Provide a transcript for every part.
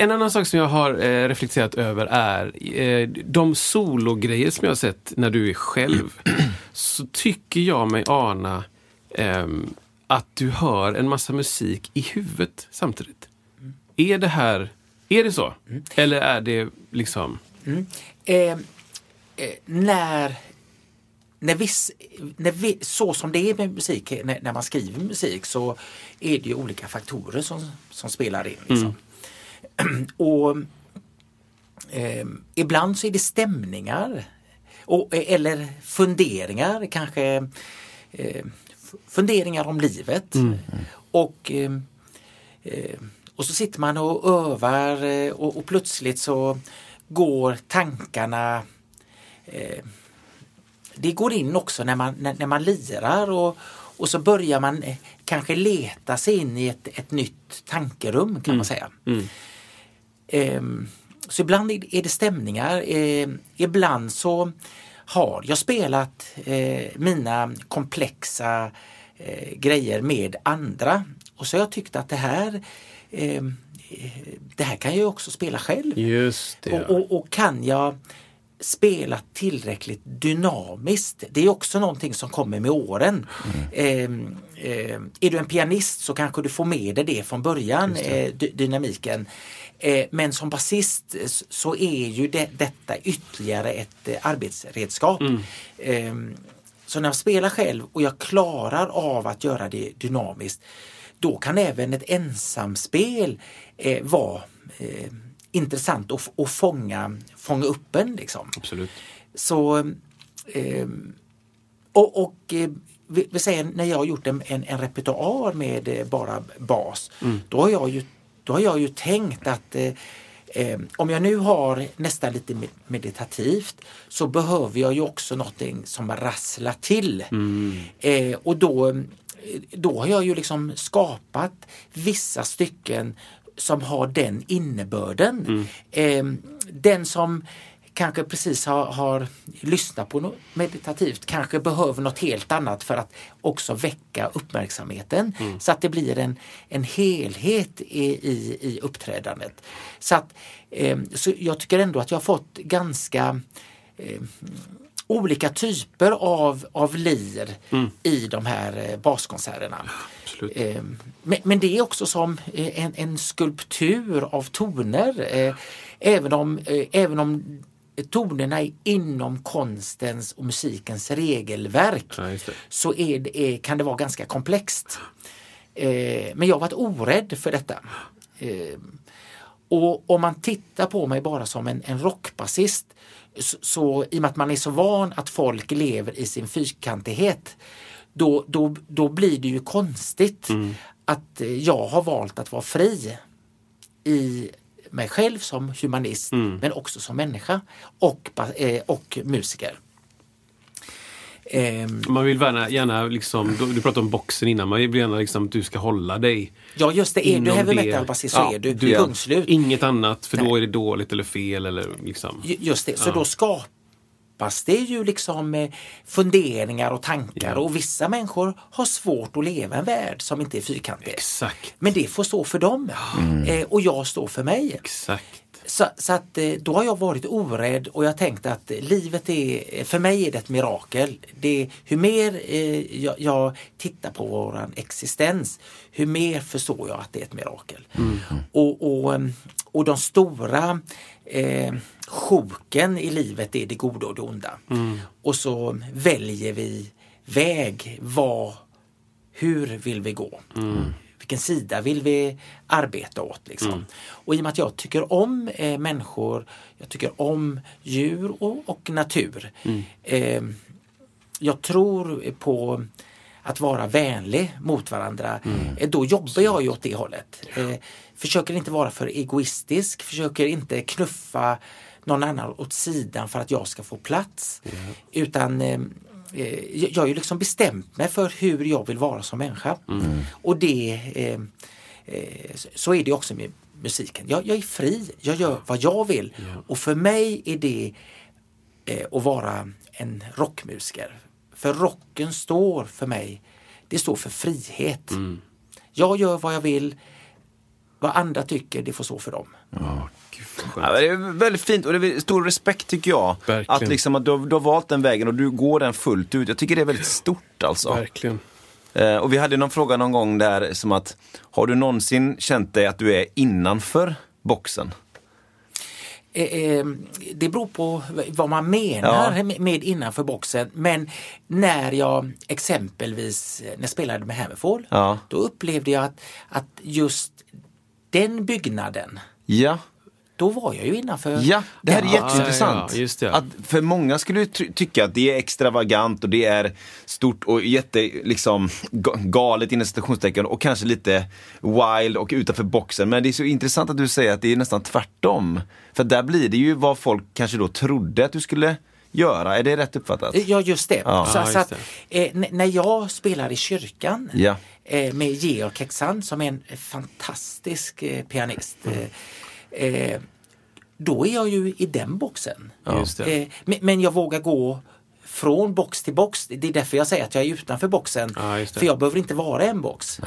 En annan sak som jag har eh, reflekterat över är eh, de sologrejer som jag har sett när du är själv. så tycker jag mig ana eh, att du hör en massa musik i huvudet samtidigt. Är det här, är det så? Eller är det liksom... Eh, eh, när, när, viss, när vi, så som det är med musik, när, när man skriver musik så är det ju olika faktorer som, som spelar in. Liksom. Och eh, ibland så är det stämningar och, eller funderingar kanske. Eh, funderingar om livet. Och, eh, och så sitter man och övar eh, och, och plötsligt så går tankarna eh, det går in också när man, när, när man lirar och, och så börjar man eh, kanske leta sig in i ett, ett nytt tankerum kan man säga. Ehm, så ibland är det stämningar. Ehm, ibland så har jag spelat eh, mina komplexa eh, grejer med andra. Och så har jag tyckt att det här ehm, eh, det här kan jag också spela själv. Just det. Och, och, och kan jag spela tillräckligt dynamiskt. Det är också någonting som kommer med åren. Mm. Eh, eh, är du en pianist så kanske du får med dig det från början, eh, dy- dynamiken. Eh, men som basist så är ju det, detta ytterligare ett eh, arbetsredskap. Mm. Eh, så när jag spelar själv och jag klarar av att göra det dynamiskt då kan även ett ensamspel eh, vara intressant att, att fånga, fånga upp en. Liksom. Absolut. Så, eh, och och eh, vi, vi säger när jag har gjort en, en, en repertoar med eh, bara bas, då, har jag ju, då har jag ju tänkt att eh, eh, om jag nu har nästan lite med- meditativt så behöver jag ju också någonting som rasslar till. Eh, och då, eh, då har jag ju liksom skapat vissa stycken som har den innebörden. Eh, den som kanske precis har, har lyssnat på något meditativt kanske behöver något helt annat för att också väcka uppmärksamheten. Så att det blir en, en helhet i, i, i uppträdandet. Så, att, eh, så jag tycker ändå att jag har fått ganska eh, olika typer av, av lir i de här eh, baskonserterna. Absolut. Eh, Men, men det är också som eh, en, en skulptur av toner. Även om, även om tonerna är inom konstens och musikens regelverk Ja, så är det, kan det vara ganska komplext. Men jag har varit orädd för detta. Och om man tittar på mig bara som en, en rockbasist så, så i och med att man är så van att folk lever i sin fyrkantighet då, då, då blir det ju konstigt att eh, jag har valt att vara fri i mig själv som humanist men också som människa och, eh, och musiker. Ehm, Man vill gärna, gärna liksom, du pratade om boxen innan, man vill gärna liksom att du ska hålla dig. ja just det, är du heavy metal-basist så Ja, är du, du- punkt slut. Inget annat, för då Nej. är det dåligt eller fel eller liksom. Ju- Just det, så Ja. då skapas det ju liksom eh, funderingar och tankar och vissa människor har svårt att leva en värld som inte är fyrkantig. Exakt, Men det får stå för dem eh, och jag står för mig. exakt. Så, så att eh, då har jag varit orädd och jag tänkt att eh, livet är, för mig är det ett mirakel. Det, hur mer eh, jag, jag tittar på våran existens, hur mer förstår jag att det är ett mirakel. Och, och, em, och de stora eh, sjoken i livet är det goda och det onda. Och så väljer vi väg, vad, hur vill vi gå? Vilken sida vill vi arbeta åt? Liksom? Och i och med att jag tycker om eh, människor, jag tycker om djur och, och natur. Eh, jag tror på att vara vänlig mot varandra. Eh, Då jobbar jag ju åt det hållet. Eh, försöker inte vara för egoistisk, försöker inte knuffa någon annan åt sidan för att jag ska få plats. Utan eh, eh, jag jag har ju liksom bestämt mig för hur jag vill vara som människa. Och det eh, eh, så- är det också med musiken. Jag, jag är fri, jag gör vad jag vill. Och för mig är det eh, att vara en rockmusiker. För rocken står för mig, det står för frihet. Jag gör vad jag vill, vad andra tycker, det får stå för dem. Ja, men det är väldigt fint och det är stor respekt tycker jag. Verkligen. Att liksom att du, har- du har valt den vägen och du går den fullt ut. Jag tycker det är väldigt stort alltså. Verkligen. Eh, och vi hade någon fråga någon gång där som att, har du någonsin känt dig att du är innanför boxen? Eh, eh, det beror på vad man menar Ja. med- med innanför boxen. Men när jag exempelvis när jag spelade med Hammerfall, Ja. då upplevde jag att, att just den byggnaden, Ja. Då var jag ju innanför. Ja, det här är jätteintressant. ja, just det. Att för många skulle ju ty- tycka att det är extravagant och det är stort och jätte, liksom, ga- galet inom citationstecken och kanske lite wild och utanför boxen. Men det är så intressant att du säger att det är nästan tvärtom. För där blir det ju vad folk kanske då trodde att du skulle göra. Är det rätt uppfattat? Ja, just det. Ja. Så, Ja, så att, eh, när jag spelar i kyrkan Ja. eh, med Georg Kexan som är en fantastisk eh, pianist. Eh, eh, då är jag ju i den boxen. Eh, men, men jag vågar gå från box till box. Det är därför jag säger att jag är utanför boxen. Ja, för jag behöver inte vara en box.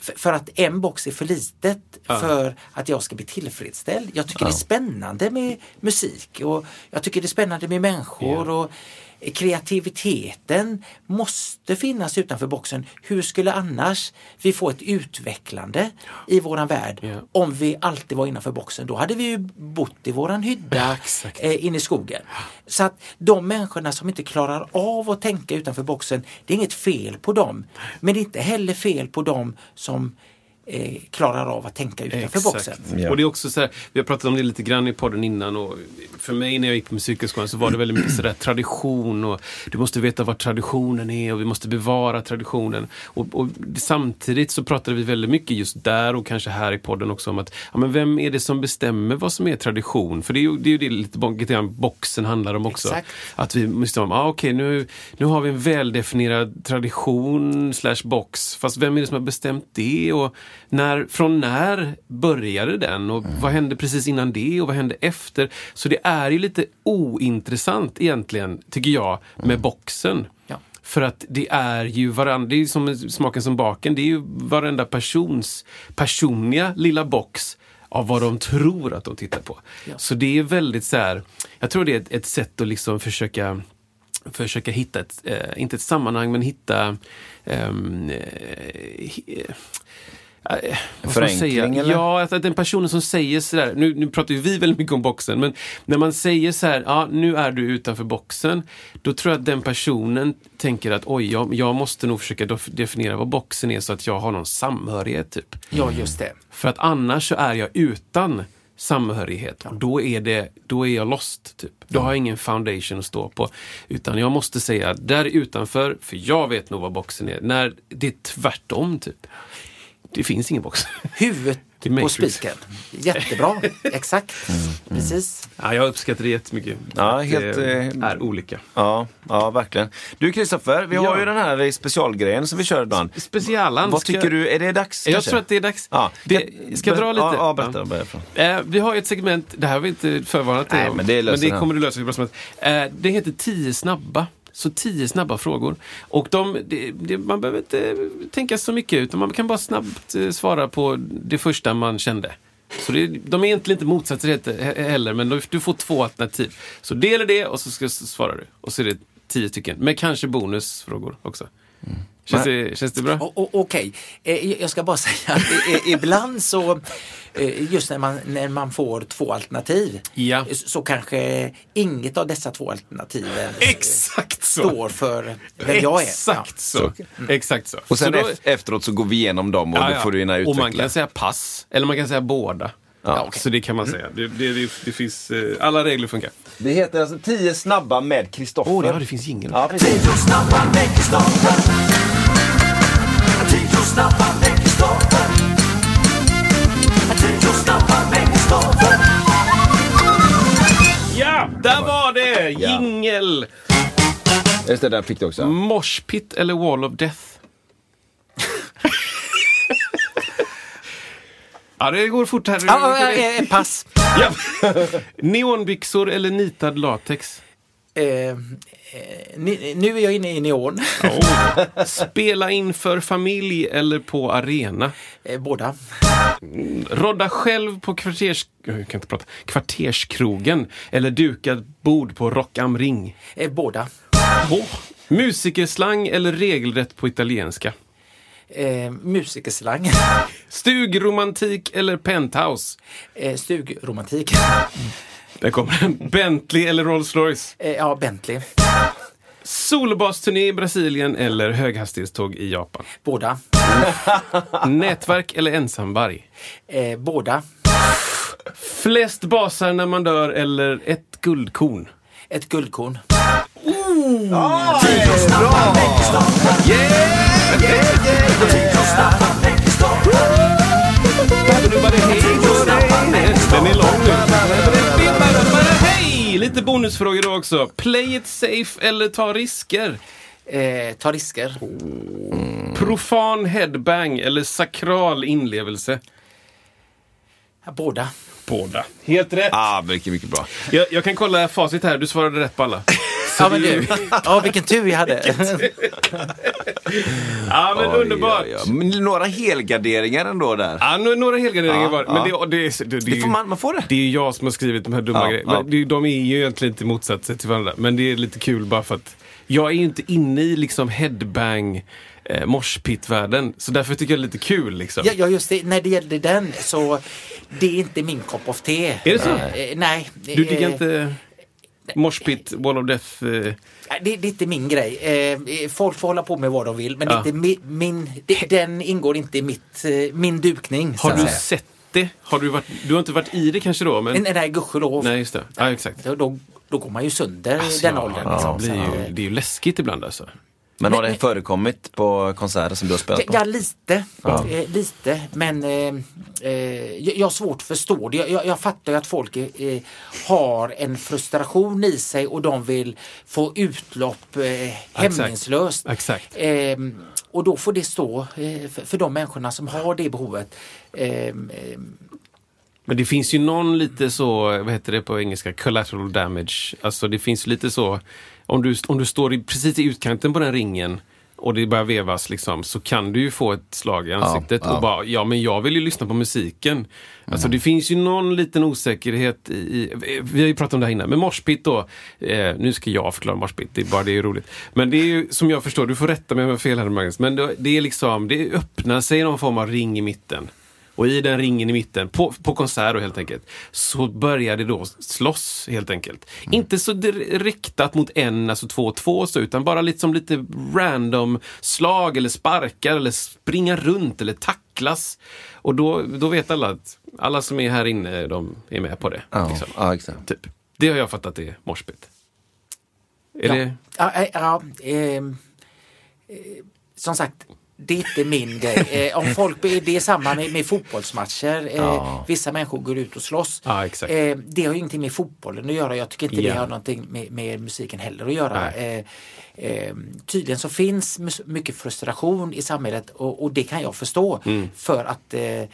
För, för att en box är för litet för att jag ska bli tillfredsställd. Jag tycker det är spännande med musik och jag tycker det är spännande med människor och kreativiteten måste finnas utanför boxen. Hur skulle annars vi få ett utvecklande i våran värld Ja. om vi alltid var innanför boxen? Då hade vi ju bott i våran hydda eh, inne i skogen. Så att de människorna som inte klarar av att tänka utanför boxen, det är inget fel på dem. Men det är inte heller fel på dem som eh, klarar av att tänka utanför boxen. Ja. Och det är också så här, vi har pratat om det lite grann i podden innan och för mig när jag gick på musikhögskolan så var det väldigt mycket sådär tradition och du måste veta vad traditionen är och vi måste bevara traditionen. Och, och samtidigt så pratade vi väldigt mycket just där och kanske här i podden också om att ja, men vem är det som bestämmer vad som är tradition? För det är ju det, är ju det lite, lite grann boxen handlar om också. Exakt. Att vi måste ha, ah, okej nu, nu har vi en väldefinierad tradition slash box. Fast vem är det som har bestämt det? Och när, från när började den? Och vad hände precis innan det? Och vad hände efter? Så det är ju lite ointressant egentligen, tycker jag, med boxen. Ja. För att det är ju varandra, det är som smaken som baken. Det är ju varenda persons personliga lilla box av vad de tror att de tittar på. Ja. Så det är väldigt så här, jag tror det är ett, ett sätt att liksom försöka försöka hitta ett, eh, inte ett sammanhang, men hitta ehm, eh, eh, man Förenkling, säga? eller? Ja, att, att den personen som säger sådär, nu, nu pratar ju vi väldigt mycket om boxen, men när man säger så här, ja nu är du utanför boxen, då tror jag att den personen tänker att oj, jag, jag måste nog försöka def- definiera vad boxen är så att jag har någon samhörighet typ. Ja, just det. För att annars så är jag utan samhörighet. Och då är, det, då är jag lost. Typ. Då har jag ingen foundation att stå på. Utan jag måste säga, där utanför, för jag vet nog vad boxen är. När det är tvärtom, typ. Det finns ingen box. Huvudet på spiken. Jättebra, exakt. Precis. Ja, jag uppskattar det jättemycket. Ja, helt, det eh, är olika. Ja, ja verkligen. Du Kristoffer, vi har Ja. ju den här specialgrejen som vi kör ibland. Specialan. Vad ska- tycker du, är det dags? Jag kanske? tror att det är dags. Ja. Det, ska jag dra lite? Ja, ja berätta. berätta. Eh, vi har ju ett segment, det här har vi inte förvarnat dig om. men det men det kommer du lösa bra som helst. eh, Det heter 10 snabba. Så tio snabba frågor. Och de, det, det, man behöver inte tänka så mycket utan man kan bara snabbt eh, svara på det första man kände. Så det, de är egentligen inte motsatser heller, men du, får två alternativ. Så det eller det och så ska, svarar du. Och så är det tio stycken, med kanske bonusfrågor också. Mm. Känns, det, känns det bra? Okej, eh, jag ska bara säga att ibland så, eh, just när man, när man får två alternativ, Ja. så så kanske inget av dessa två alternativen eh, Exakt så! står för vem jag är. Exakt så. Exakt så. Och sen så då- ef- efteråt så går vi igenom dem och Ja, då ja. får du gärna Och utveckla. man kan säga pass, eller man kan säga båda. Ja, Så det kan man säga. Det, det, det, det finns, eh, alla regler funkar. Det heter alltså 10 snabba med Kristoffer. Åh, oh, ja, det finns jingel. Ja, precis. Ja, där var det! Ja. Jingel! Just det, där fick du också. Moshpit eller Wall of Death? ja, det går fort här. Ja, eh, eh, pass. Ja. Neonbyxor eller nitad latex? Eh, nu är jag inne i neon. Spela inför familj eller på arena? Eh, båda. Rodda själv på kvarters... Jag kan inte prata. kvarterskrogen eller dukat bord på Rock am Ring? Eh, båda. Oh. Musikerslang eller regelrätt på italienska? Eh, musikerslang. Stugromantik eller penthouse? Eh, stugromantik. Där kommer den. Bentley eller Rolls Royce? Eh, ja, Bentley. Solbasturné i Brasilien eller höghastighetståg i Japan? Båda. Nätverk eller ensamvarg? Eh, båda. Flest basar när man dör eller ett guldkorn? Ett guldkorn. Den är lång nu. Hej! Lite bonusfrågor då också. Play it safe eller ta risker? Eh, ta risker. Profan headbang eller sakral inlevelse? Båda. Båda. Helt rätt. Ah, mycket, mycket bra. Jag, jag kan kolla facit här. Du svarade rätt på alla. Ja, men du. Ja, vilken tur vi hade. Ja, men Oj, underbart. oj, oj. Men några helgarderingar ändå där. Ja, nu- några helgarderingar Ja, var det. Men ja. det, det, det, det, Det får man, man får det. Det är ju jag som har skrivit de här dumma Ja, grejerna. ja. Men det, de är ju egentligen inte motsatser till varandra. Men det är lite kul bara för att jag är ju inte inne i liksom headbang eh, moshpit-världen. Så därför tycker jag det är lite kul liksom. Ja, ja, just det. När det gällde den så det är inte min kopp of te. Är det så? Eh, nej. Du tycker eh, inte moshpit, wall of death? Eh, Det, det är inte min grej. Eh, folk får hålla på med vad de vill men Ja. det är mi, min, det, den ingår inte i mitt, eh, min dukning. har du sett det? Har du, varit, du har inte varit i det kanske då? Men... Nej, nej gudskelov. Nej, just det. Ja, exakt. Då, då, då går man ju sönder Alltså, den ja, åldern. ja, liksom. det, att, ju, eh, det är ju läskigt ibland alltså. Men har det förekommit på konserter som du har spelat på? Ja, lite. Eh, lite. Men eh, eh, jag, har svårt att förstå det. Jag, jag, fattar ju att folk eh, eh, har en frustration i sig och de vill få utlopp eh, hämningslöst. Exakt. Eh, och då får det stå eh, för, för de människorna som har det behovet. Eh, eh, Men det finns ju någon lite så, vad heter det på engelska, collateral damage. Alltså det finns lite så, om du, om du står i, precis i utkanten på den ringen och det börjar vevas liksom, så kan du ju få ett slag i ansiktet ja. och bara, ja men jag vill ju lyssna på musiken. Alltså det finns ju någon liten osäkerhet i, i vi har ju pratat om det här innan, men morspit då, eh, nu ska jag förklara morspit, det är bara det är roligt. Men det är ju som jag förstår, du får rätta mig om jag har fel här Magnus, men det, det är liksom, det öppnar sig någon form av ring i mitten. Och i den ringen i mitten, på, på konsert då helt enkelt, så börjar det då slåss helt enkelt. Inte så riktat mot en, alltså två och två så, utan bara lite som lite random slag eller sparkar eller springa runt eller tacklas. Och då, då vet alla att alla som är här inne, de är med på det. Ja, Liksom. ja exakt. Typ. Det har jag fattat är morspit. Är ja. det... Ja, eh, ja, ehm, eh, som sagt, det är inte min grej. Eh, om folk, det är samma med, med fotbollsmatcher. Eh, Ja. Vissa människor går ut och slåss. Ja. Eh, det har ju ingenting med fotbollen att göra. Jag tycker inte Ja. det har någonting med, med musiken heller att göra. Eh, eh, tydligen så finns mycket frustration i samhället och, och det kan jag förstå. Mm. För att eh,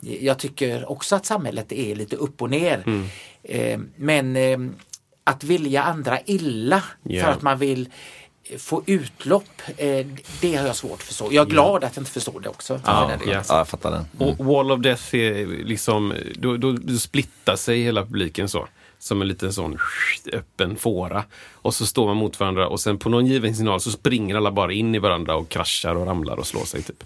jag tycker också att samhället är lite upp och ner. Mm. Men att vilja andra illa Ja. för att man vill få utlopp, eh, det har jag svårt att förstå. Jag är glad att jag inte förstår det också. Ja, delen. ja. Ja, jag fattar den. Och Wall of Death är liksom, då, då, då splittar sig hela publiken så. Som en liten sån öppen fåra. Och så står man mot varandra och sen på någon given signal så springer alla bara in i varandra och kraschar och ramlar och slår sig. Typ.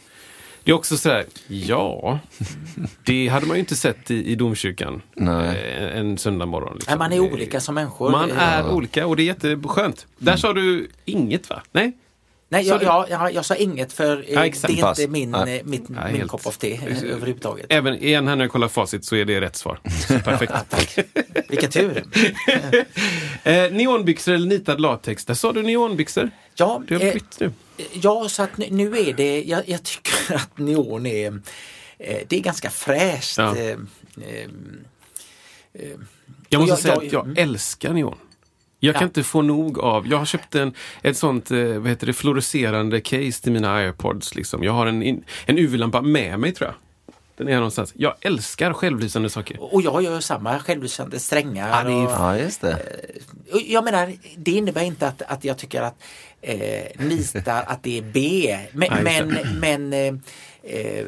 Det är också sådär, ja, det hade man ju inte sett i, i domkyrkan Nej. eh, en söndag morgon. Liksom. Nej, man är olika som människor. Man är olika och det är jätteskönt. Där sa du inget va? Nej? Nej, jag, jag, jag, jag sa inget för eh, Ja, det är inte min, Ja. eh, mitt, Ja, min kopp av te överhuvudtaget. Även igen här när jag kollar facit så är det rätt svar. Så perfekt. Vilken tur! eh, neonbyxor eller nitad latex? Där sa du neonbyxor. Ja, Du har eh, bytt nu. ja, så att nu- är det, jag, jag tycker att neon är, det är ganska fräscht. Ja. Eh, eh, Jag måste säga att jag mm. älskar neon. Jag kan Ja. inte få nog av, jag har köpt en, ett sånt eh, vad heter det, fluorescerande case till mina airpods. Liksom. Jag har en, en UV-lampa med mig tror jag. Den är någonstans. Jag älskar självlysande saker. och jag gör samma självlysande strängar. Ja, det är- och, Ja, just det. och jag menar, det innebär inte att, att jag tycker att eh, nitar att det är B. Men, Ja, just men, men eh, eh,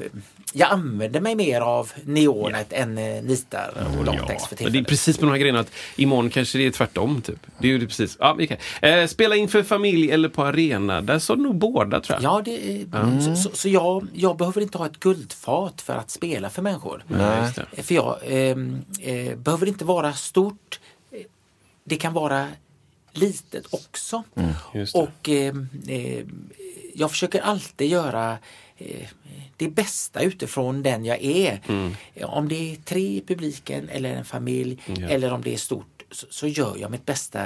jag använder mig mer av neonet än eh, nitar och latex för men det är precis på de här grejerna att imorgon kanske det är tvärtom. Typ. Det är ju precis. Ja, okej. eh, spela inför familj eller på arena. Där sa du nog båda tror jag. Ja, det, är- så, så, så jag, jag behöver inte ha ett guldfat för att spela för människor. Nej, det. För jag eh, eh, behöver inte vara stort. Eh, Det kan vara litet också. Just det. Och eh, eh, jag försöker alltid göra eh, det bästa utifrån den jag är. Mm. Om det är tre i publiken eller en familj Ja. eller om det är stort så, så gör jag mitt bästa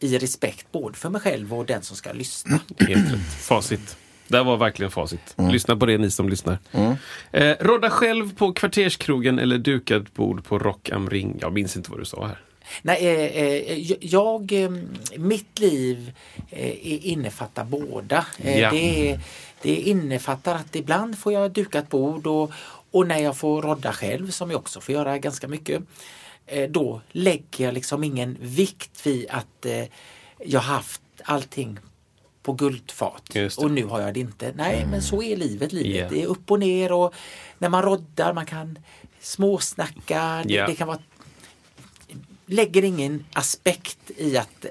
i respekt både för mig själv och den som ska lyssna. Helt rätt. Facit. Det var verkligen facit. Mm. Lyssna på det ni som lyssnar. Eh, rodda själv på kvarterskrogen eller dukat bord på Rock am Ring. Jag minns inte vad du sa här. Nej, eh, eh, jag, eh, mitt liv eh, innefattar båda. Eh, Ja. det, det innefattar att ibland får jag dukat bord och, och när jag får rodda själv, som jag också får göra ganska mycket, eh, då lägger jag liksom ingen vikt vid att jag haft allting på guldfat det. och nu har jag det inte. Nej, men så är livet. livet. Ja. Det är upp och ner och när man roddar, man kan småsnacka. Det, Ja. det kan vara lägger ingen aspekt i att,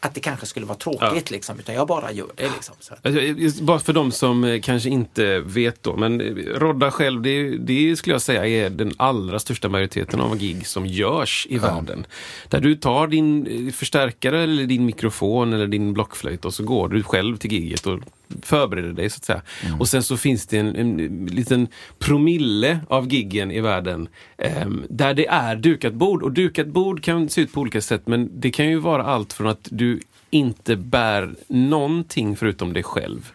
att det kanske skulle vara tråkigt liksom, utan jag bara gör det. Liksom, att- Alltså, Bara för de som eh, kanske inte vet då, men eh, rodda själv, det, det skulle jag säga är den allra största majoriteten av gig som görs i världen. Där du tar din eh, förstärkare eller din mikrofon eller din blockflöjt och så går du själv till giget och förbereder dig så att säga. Och sen så finns det en, en liten promille av giggen i världen ehm, där det är dukat bord. Och dukat bord kan se ut på olika sätt men det kan ju vara allt från att du inte bär någonting förutom dig själv.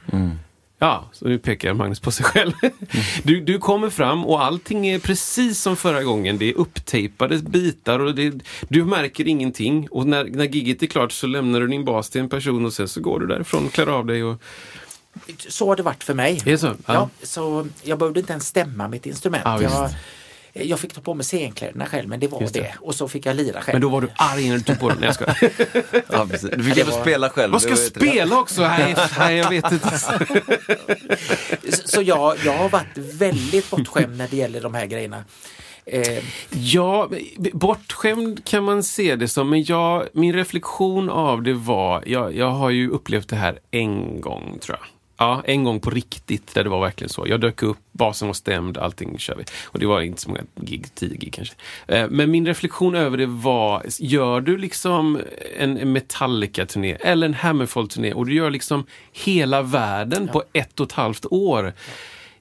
Ja, så nu pekar Magnus på sig själv. Du, du kommer fram och allting är precis som förra gången. Det är upptejpade bitar och det, du märker ingenting. Och när, när gigget är klart så lämnar du din bas till en person och sen så går du därifrån, klär av dig och... så har det varit för mig. Det så? Ja. Ja. så jag behövde inte ens stämma mitt instrument. Visst. jag, jag fick ta på mig scenkläderna själv, men det var det. det. Och så fick jag lira själv. Men då var du arg när du tog på den. Nej, jag. Ja, precis. Du fick även var- spela själv. Vad ska jag spela också? Nej, nej, jag vet inte. Så, så jag, jag har varit väldigt bortskämd när det gäller de här grejerna. Eh, Ja, bortskämd kan man se det som, men jag, min reflektion av det var, jag, jag har ju upplevt det här en gång tror jag. Ja, en gång på riktigt där det var verkligen så. Jag dök upp, basen var stämd, allting kör vi. Och det var inte så många gig, tio gig kanske. Eh, Men min reflektion över det var, gör du liksom en Metallica-turné eller en Hammerfall-turné och du gör liksom hela världen på ett och ett halvt år.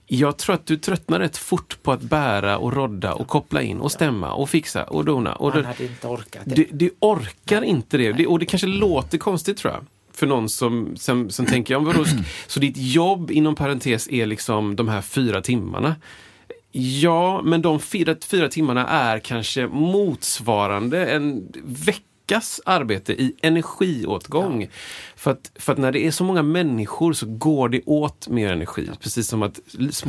Jag tror att du tröttnar rätt fort på att bära och rodda och koppla in och stämma och fixa och dona. Och det, hade inte orkat det. du, du orkar inte det. det. Och det kanske låter konstigt tror jag. För någon som, som, som tänker, ja, vadå, så ditt jobb inom parentes är liksom de här fyra timmarna. Ja, men de fyra, fyra timmarna är kanske motsvarande en veckas arbete i energiåtgång. För, att, för att när det är så många människor så går det åt mer energi. Precis som att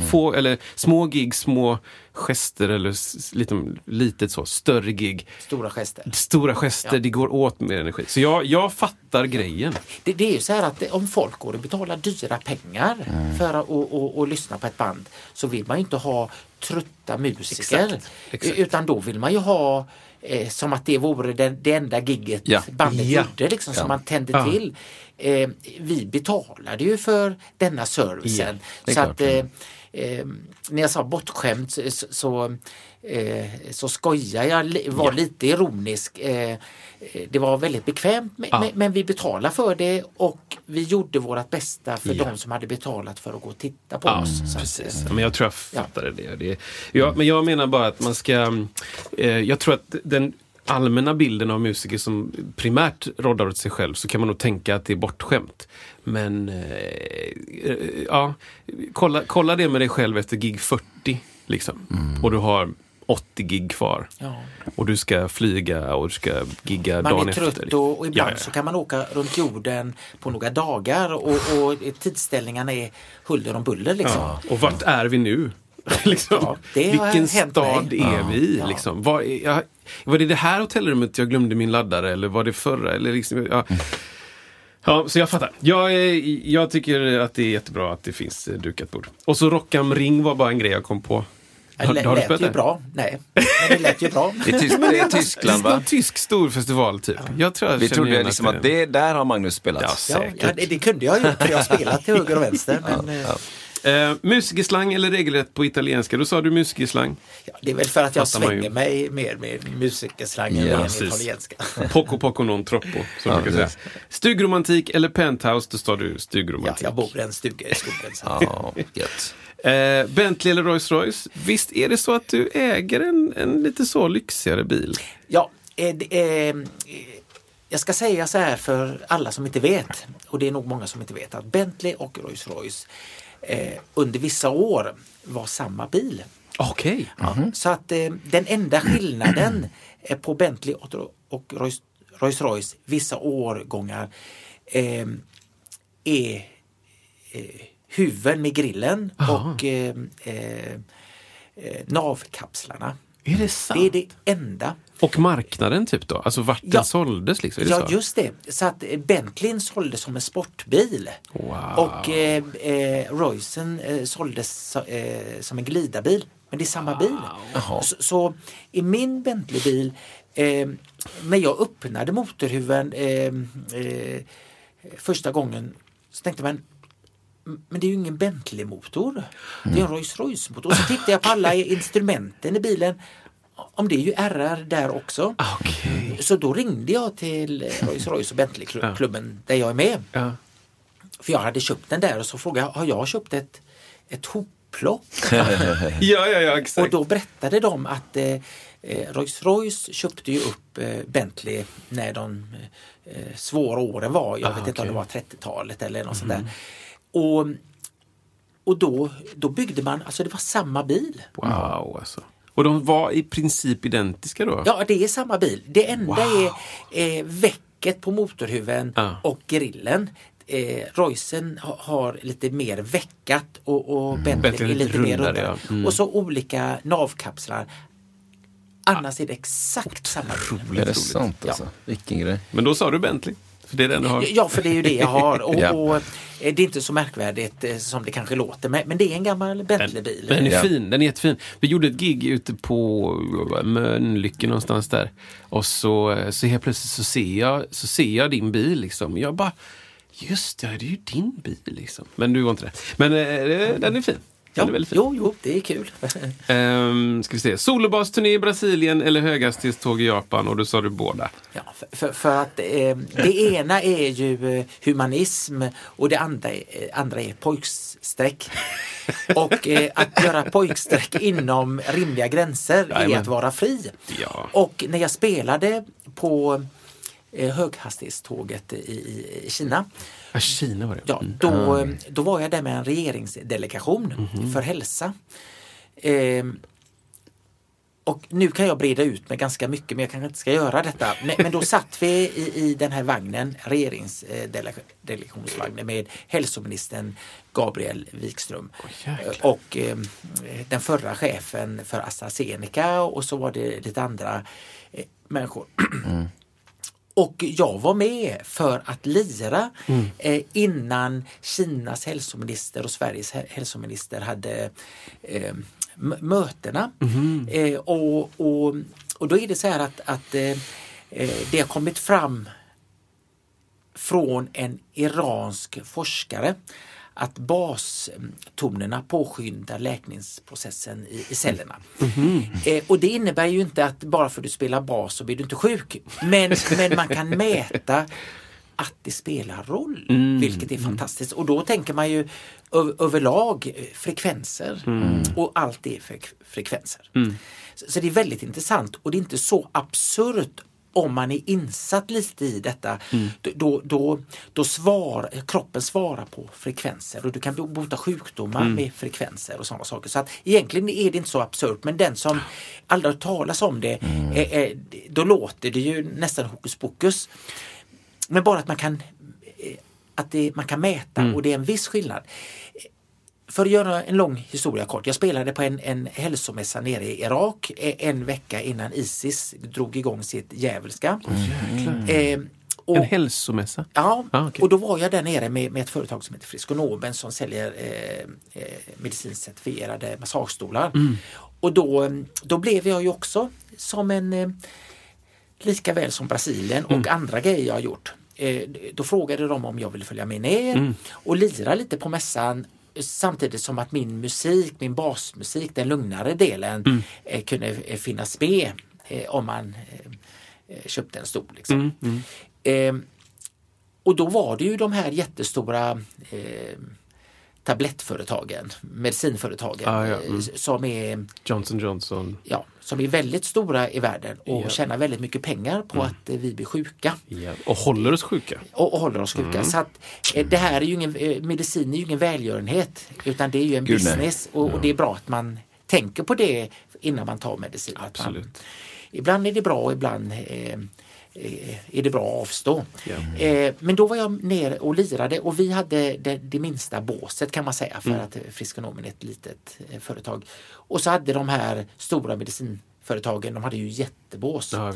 få, eller, små gig, små gester eller lite, litet så, större gig Stora gester. stora gester, Ja. det går åt mer energi. Så jag, jag fattar grejen. Det, det är ju så här att om folk går och betalar dyra pengar Mm. för att och, och, och lyssna på ett band så vill man ju inte ha trötta musiker. Exakt, exakt. Utan då vill man ju ha eh, som att det vore den, det enda gigget Ja. bandet Ja. gjorde liksom, som Ja. man tände Ja. till. Eh, vi betalade ju för denna servicen. så klart. att, eh, eh, när jag sa bortskämt så, så, eh, så skojar jag, var lite ironisk. Det var väldigt bekvämt men, Ja. men, men vi betalade för det och vi gjorde vårt bästa för Ja. de som hade betalat för att gå och titta på Ja, oss. Precis. Ja, men jag tror jag fattade det. det ja, men jag menar bara att man ska... Eh, jag tror att den allmänna bilden av musiker som primärt roddar åt sig själv så kan man nog tänka att det är bortskämt. Men eh, eh, ja, kolla, kolla det med dig själv efter gig 40. Liksom. Och du har 80 gig kvar. Ja. Och du ska flyga och du ska gigga Man dagen är efter. trött liksom. och, ibland Ja, ja. så kan man åka runt jorden på några dagar och, och tidsställningarna är huller om buller. Liksom. Och vart är vi nu? liksom. Vilken stad mig. är vi i? Liksom? Var, är- jag, var det det här hotellrummet jag glömde min laddare eller var det förra? Eller liksom, ja. Så jag fattar. Jag, är- jag tycker att det är jättebra att det finns eh, dukat bord. Och så Rockam Ring var bara en grej jag kom på. Det Har, lät har du ju spelat det? bra. Nej, men det lät ju bra. Det är, tysk, det är Tyskland Det är va? en tysk stor festival typ. Jag tror jag Vi trodde liksom att det, där har Magnus spelat. Ja, Ja, säkert. ja, det, det kunde jag ju för jag har spelat till höger och vänster. Men, eh, Eh, musikerslang eller regelrätt på italienska? Då sa du musikerslang. ja, det är väl för att jag Fattar ju. svänger mig mer med musikerslangen Ja, än precis. italienska. Poco poco non troppo, som Ja, säga. Stugromantik eller penthouse, då står du Ja, stugromantik. jag bor i en stuga i skogen. Så. Ja, gött. Eh, Bentley eller Rolls Royce? Visst är det så att du äger en, en lite så lyxigare bil? Ja, eh, det, eh, jag ska säga så här för alla som inte vet, och det är nog många som inte vet, att Bentley och Rolls Royce eh, under vissa år var samma bil. Okej. Ja, Så att eh, den enda skillnaden på Bentley och, och Rolls, Rolls Royce vissa årgångar eh, är huven med grillen Aha. och eh, eh, eh, navkapslarna. Är det sant? Det är det enda. Och marknaden typ då? Alltså vart den Ja. såldes liksom? Ja, så? just det. Så att eh, Bentleyn såldes som en sportbil. Wow. Och eh, eh, Roycen eh, såldes eh, som en glidarbil. Men det är samma bil. Så, så i min Bentleybil, eh, när jag öppnade motorhuven eh, första gången så tänkte man men det är ju ingen Bentley-motor. Det är en Rolls Royce-motor. Och så tittade jag på alla instrumenten i bilen. Om det är ju RR där också. Okej. Så då ringde jag till Rolls Royce och Bentley-klubben där jag är med. Ja. För jag hade köpt den där och så frågade jag, har jag köpt ett, ett hopplock? ja, ja, ja, exakt. och då berättade de att eh, eh, Rolls Royce köpte ju upp eh, Bentley när de eh, svåra åren var. Jag Ah, vet inte om det var 30-talet eller något sånt där. Och, och då, då byggde man, alltså det var samma bil. Wow, alltså. Och de var i princip identiska då? Ja, det är samma bil. Det enda Wow. är eh, väcket på motorhuven Ja. och grillen. Eh, ha- har lite mer veckat och, och Bentley Bentley är lite mer rundare, rundare. ja. Mm. Och så olika navkapslar. Annars är det exakt samma bil. Är det sant alltså? Vilken grej. Men då sa du Bentley? För det är den du har? Ja, för det är ju det jag har. Och, Ja. och eh, det är inte så märkvärdigt eh, som det kanske låter. Men, men det är en gammal Bentley-bil. Den är fin, den är jättefin. Vi gjorde ett gig ute på Mölnlycke någonstans där. Och så, så helt plötsligt så ser, jag, så ser jag din bil liksom. Jag bara, just det, det är ju din bil liksom. Men du var inte det. Men eh, den är fin. Ja, är väldigt jo, jo, det är kul. Ehm, ska vi se. Solobasturné i Brasilien eller höghastighetståg i Japan? Och då sa du båda. Ja, för, för, för att eh, det ena är ju eh, humanism och det andra, är- eh, andra är pojkstreck. Och eh, att göra pojkstreck inom rimliga gränser är Jajamän. att vara fri. Ja. Och när jag spelade på höghastighetståget i, i, i Kina Ja, Kina var det. Ja, då, eh, då var jag där med en regeringsdelegation för hälsa. Ehm, och nu kan jag breda ut mig ganska mycket men jag kanske inte ska göra detta. Men, men då satt vi i, i den här vagnen, regeringsdelegationsvagnen med hälsoministern Gabriel Wikström. jäklar. och eh, den förra chefen för AstraZeneca och så var det lite andra eh, människor. Och jag var med för att lira eh, innan Kinas hälsominister och Sveriges hä- hälsominister hade eh, mötena. Eh, och, och, och då är det så här att, att eh, eh, det har kommit fram från en iransk forskare att bastonerna påskyndar läkningsprocessen i, i cellerna. Eh, och det innebär ju inte att bara för att du spelar bas så blir du inte sjuk. Men, men man kan mäta att det spelar roll, vilket är fantastiskt. Och då tänker man ju ö- överlag eh, frekvenser och allt är fre- frekvenser. Så, så det är väldigt intressant och det är inte så absurt om man är insatt lite i detta, då, då, då, då svar, kroppen svarar på frekvenser och du kan bo- bota sjukdomar med frekvenser och sådana saker. Så att egentligen är det inte så absurt men den som aldrig har talas om det, eh, eh, då låter det ju nästan hokus pokus. Men bara att man kan, eh, att det, man kan mäta och det är en viss skillnad. För att göra en lång historia kort. Jag spelade på en, en hälsomässa nere i Irak eh, en vecka innan Isis drog igång sitt djävulska. Eh, och, En hälsomässa? Ja, Ah, okej. och då var jag där nere med, med ett företag som heter Friskonomen som säljer eh, eh, medicinskt certifierade massagestolar. Mm. Och då, då blev jag ju också som en, eh, lika väl som Brasilien och Mm. andra grejer jag har gjort. Eh, då frågade de om jag ville följa med ner Mm. och lira lite på mässan samtidigt som att min musik, min basmusik, den lugnare delen Mm. eh, kunde eh, finnas med eh, om man eh, eh, köpte en stol. Liksom. Mm, Eh, och då var det ju de här jättestora eh, tablettföretagen, medicinföretagen Ah, ja, eh, mm. som, är, Johnson Johnson. ja, som är väldigt stora i världen och Ja. Mm. tjänar väldigt mycket pengar på att eh, vi blir sjuka Ja. Och håller oss sjuka. och, och håller oss sjuka. Så att, eh, det här är ju ingen, eh, medicin är ju ingen välgörenhet utan det är ju en Gud, business och, och det är bra att man tänker på det innan man tar medicin. Att Man, Absolut. ibland är det bra och ibland eh, eh, är det bra att avstå. Eh, men då var jag nere och lirade och vi hade det, det minsta båset kan man säga för Mm. att eh, Friskonomen är ett litet eh, företag. Och så hade de här stora medicinföretagen, de hade ju jättebås. Ja.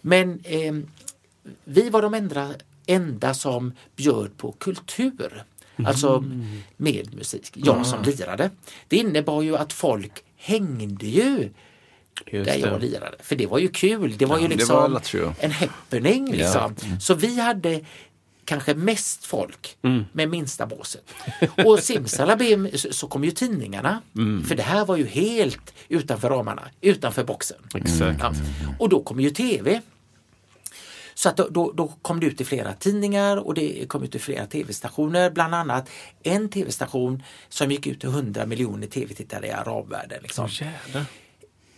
Men eh, vi var de enda, enda som bjöd på kultur. Alltså med musik. Jag som lirade. Det innebar ju att folk hängde ju Just där jag det. lirade. För det var ju kul. Det var Ja, ju det liksom var en happening. Liksom. Så vi hade kanske mest folk Mm. med minsta båset. Och simsalabim så, kom ju tidningarna. Mm. För det här var ju helt utanför ramarna, utanför boxen. Exakt. Ja. Och då kom ju tv. Så att då, då, då kom det ut i flera tidningar och det kom ut i flera tv-stationer. Bland annat en tv-station som gick ut till 100 miljoner tv-tittare i arabvärlden. Liksom. Jävlar.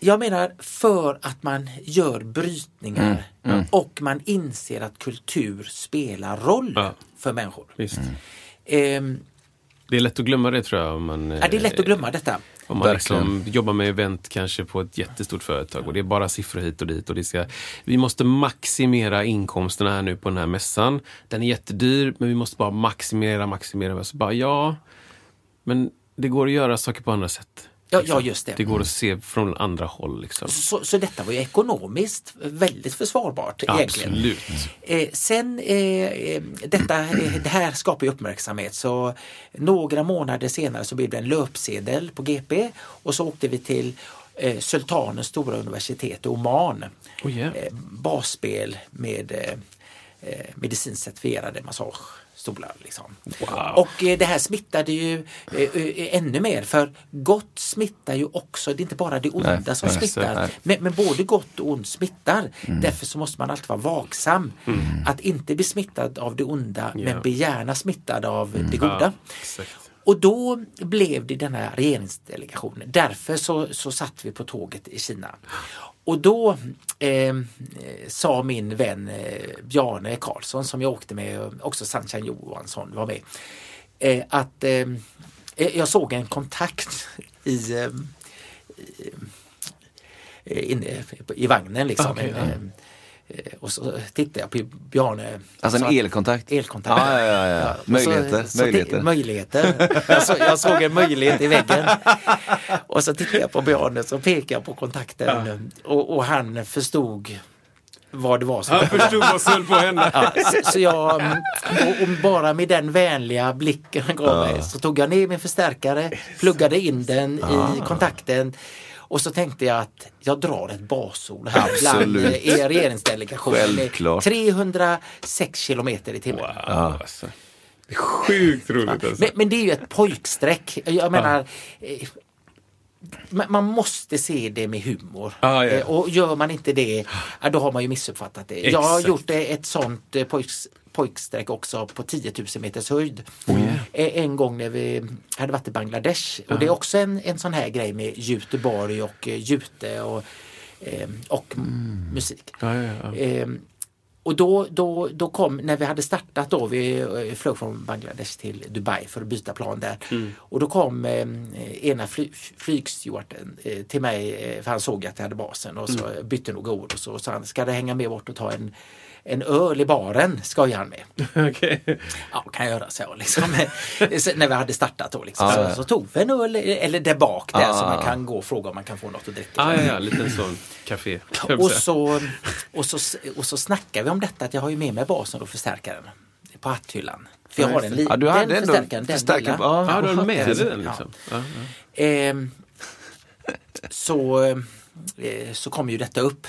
Jag menar för att man gör brytningar Mm, och man inser att kultur spelar roll Ja. för människor. Visst. Ehm, Det är lätt att glömma det tror jag. Om man, ja, det är lätt att glömma detta. Om man Verkligen. liksom jobbar med event kanske på ett jättestort företag och det är bara siffror hit och dit. Och det ska, vi måste maximera inkomsterna här nu på den här mässan. Den är jättedyr men vi måste bara maximera, maximera. Så bara, ja, men det går att göra saker på andra sätt. Ja, ja just det. Det går att se från andra håll. Liksom. Så, så detta var ju ekonomiskt väldigt försvarbart egentligen. Absolut. Eh, sen, eh, eh, detta, eh, det här skapar ju uppmärksamhet så några månader senare så blev det en löpsedel på GP och så åkte vi till eh, Sultanens stora universitet i Oman. Oh, yeah. eh, basspel med eh, medicinskt certifierade massagestolar. Liksom. Wow. Och eh, det här smittade ju eh, ännu mer för gott smittar ju också, det är inte bara det onda Nej, som nej, smittar. Men, men både gott och ont smittar. Därför så måste man alltid vara vaksam. Att inte bli smittad av det onda Ja. men bli gärna smittad av det goda. exakt. Och då blev det den här regeringsdelegationen. Därför så, så satt vi på tåget i Kina. Och då eh, sa min vän eh, Bjarne Karlsson som jag åkte med, och också Sunshine Johansson var med, eh, att eh, jag såg en kontakt i, eh, i, inne i vagnen liksom. Okej, ja. Eh, och så tittade jag på Bjarne. Alltså Så en elkontakt? Elkontakt. Ja, ja, ja, ja. och Möjligheter, Så, möjligheter. Så, möjligheter. Jag, så, jag såg en möjlighet i väggen. Och så tittade jag på Bjarne så pekade jag på kontakten och, och han förstod vad det var som Han förstod vad som höll på att hända. Ja, så, så jag, och, och bara med den vänliga blicken han gav mig så tog jag ner min förstärkare, pluggade in den i kontakten och så tänkte jag att jag drar ett bassol här bland Absolut. eh, er regeringsdelegation. med Självklart. 306 kilometer i timmen. Wow, alltså. Sjukt roligt alltså. Men, men det är ju ett pojkstreck. Jag menar, eh, ma- man måste se det med humor. Ja, ja. Eh, Och gör man inte det, då har man ju missuppfattat det. Jag har Exakt. gjort ett sånt pojks, pojkstreck också på 10 000 meters höjd. Oh, Eh, En gång när vi hade varit i Bangladesh. Och det är också en, en sån här grej med Göteborg och eh, Jute och, eh, och musik. Ja, ja, ja. Och då, då, då kom, när vi hade startat då, vi eh, flög från Bangladesh till Dubai för att byta plan där. Och då kom eh, ena fly, flygstewarden eh, till mig, eh, för han såg att jag hade basen och så bytte några ord och så sa han, ska du hänga med bort och ta en, en öl i baren, skojar han med. Okej. Ja, kan jag göra så liksom. När vi hade startat då liksom. Ja. Så, så tog vi en öl, eller där bak där, Ja. så man kan gå och fråga om man kan få något att dricka. Ah, ja, ja, lite sån café. Och så, och, så, och så snackar vi om detta att jag har ju med mig basen och förstärkaren på hatthyllan. För jag Ja, har en liten Ja, du hade ändå förstärkaren, den förstärkare lilla. på- ja. Ja, du har med dig den liksom. Ja, ja. Ehm, så, eh, så kom ju detta upp.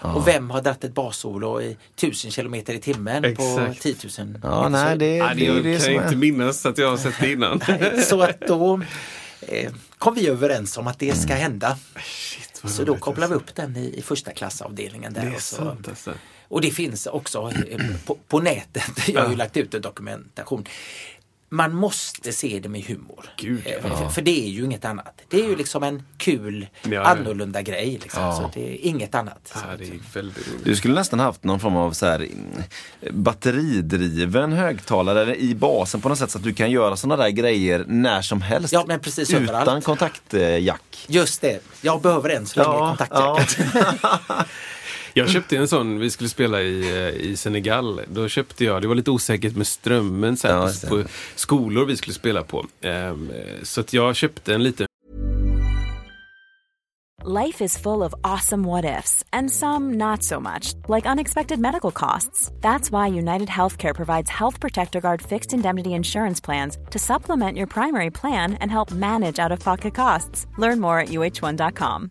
Och vem har dratt ett bassolo i 1000 kilometer i timmen på Exakt. 10 000 Ja, nej, det, Ja, det, det, är det kan jag är. inte minnas att jag har sett det innan. Så att då eh, kom vi överens om att det ska hända. Shit, Så då kopplar vi alltså. upp den i, i första klassavdelningen där. Det är och så, sant alltså. Och det finns också eh, på, på nätet. Jag har ju lagt ut en dokumentation. Man måste se det med humor. Gud, ja. Eh, för, för det är ju inget annat. Det är ju liksom en kul, Ja, ja. annorlunda grej. Liksom. Ja. Så det är inget annat. Är väldigt roligt. Du skulle nästan haft någon form av så här, mm, batteridriven högtalare i basen på något sätt så att du kan göra sådana där grejer när som helst. Ja, men precis utan överallt. kontaktjack. Just det, jag behöver än så länge Ja, kontaktjackat. Jag köpte en sån, vi skulle spela i, eh, i Senegal. Då köpte jag, det var lite osäkert med strömmen så här, Ja, på, skolor vi skulle spela på. Ehm, eh, så att jag köpte en liten Life is full of awesome what ifs, and some not so much, like unexpected medical costs. That's why United Healthcare provides Health Protector Guard fixed indemnity insurance plans to supplement your primary plan and help manage out of pocket costs. Learn more at uh1.com.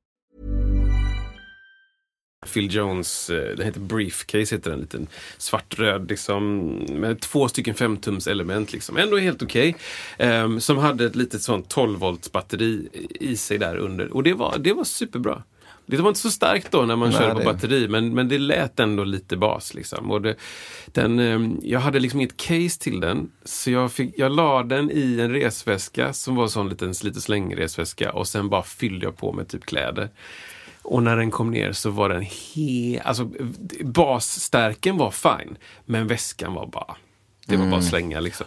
Phil Jones, eh, den heter Briefcase, heter den, en liten svartröd liksom, med två stycken 5-tums element liksom. Ändå helt okej. Ehm, som hade ett litet sånt 12 volts batteri i sig där under. Och det var, det var superbra. Det var inte så starkt då när man Nej, körde på det- batteri, men, men det lät ändå lite bas. Liksom. Och det, den, ehm, jag hade liksom inget case till den, så jag, fick, jag la den i en resväska som var en sån liten slit och släng-resväska och sen bara fyllde jag på med typ kläder. Och när den kom ner så var den he... Alltså basstärken var fine, men väskan var bara... Det var bara att slänga liksom.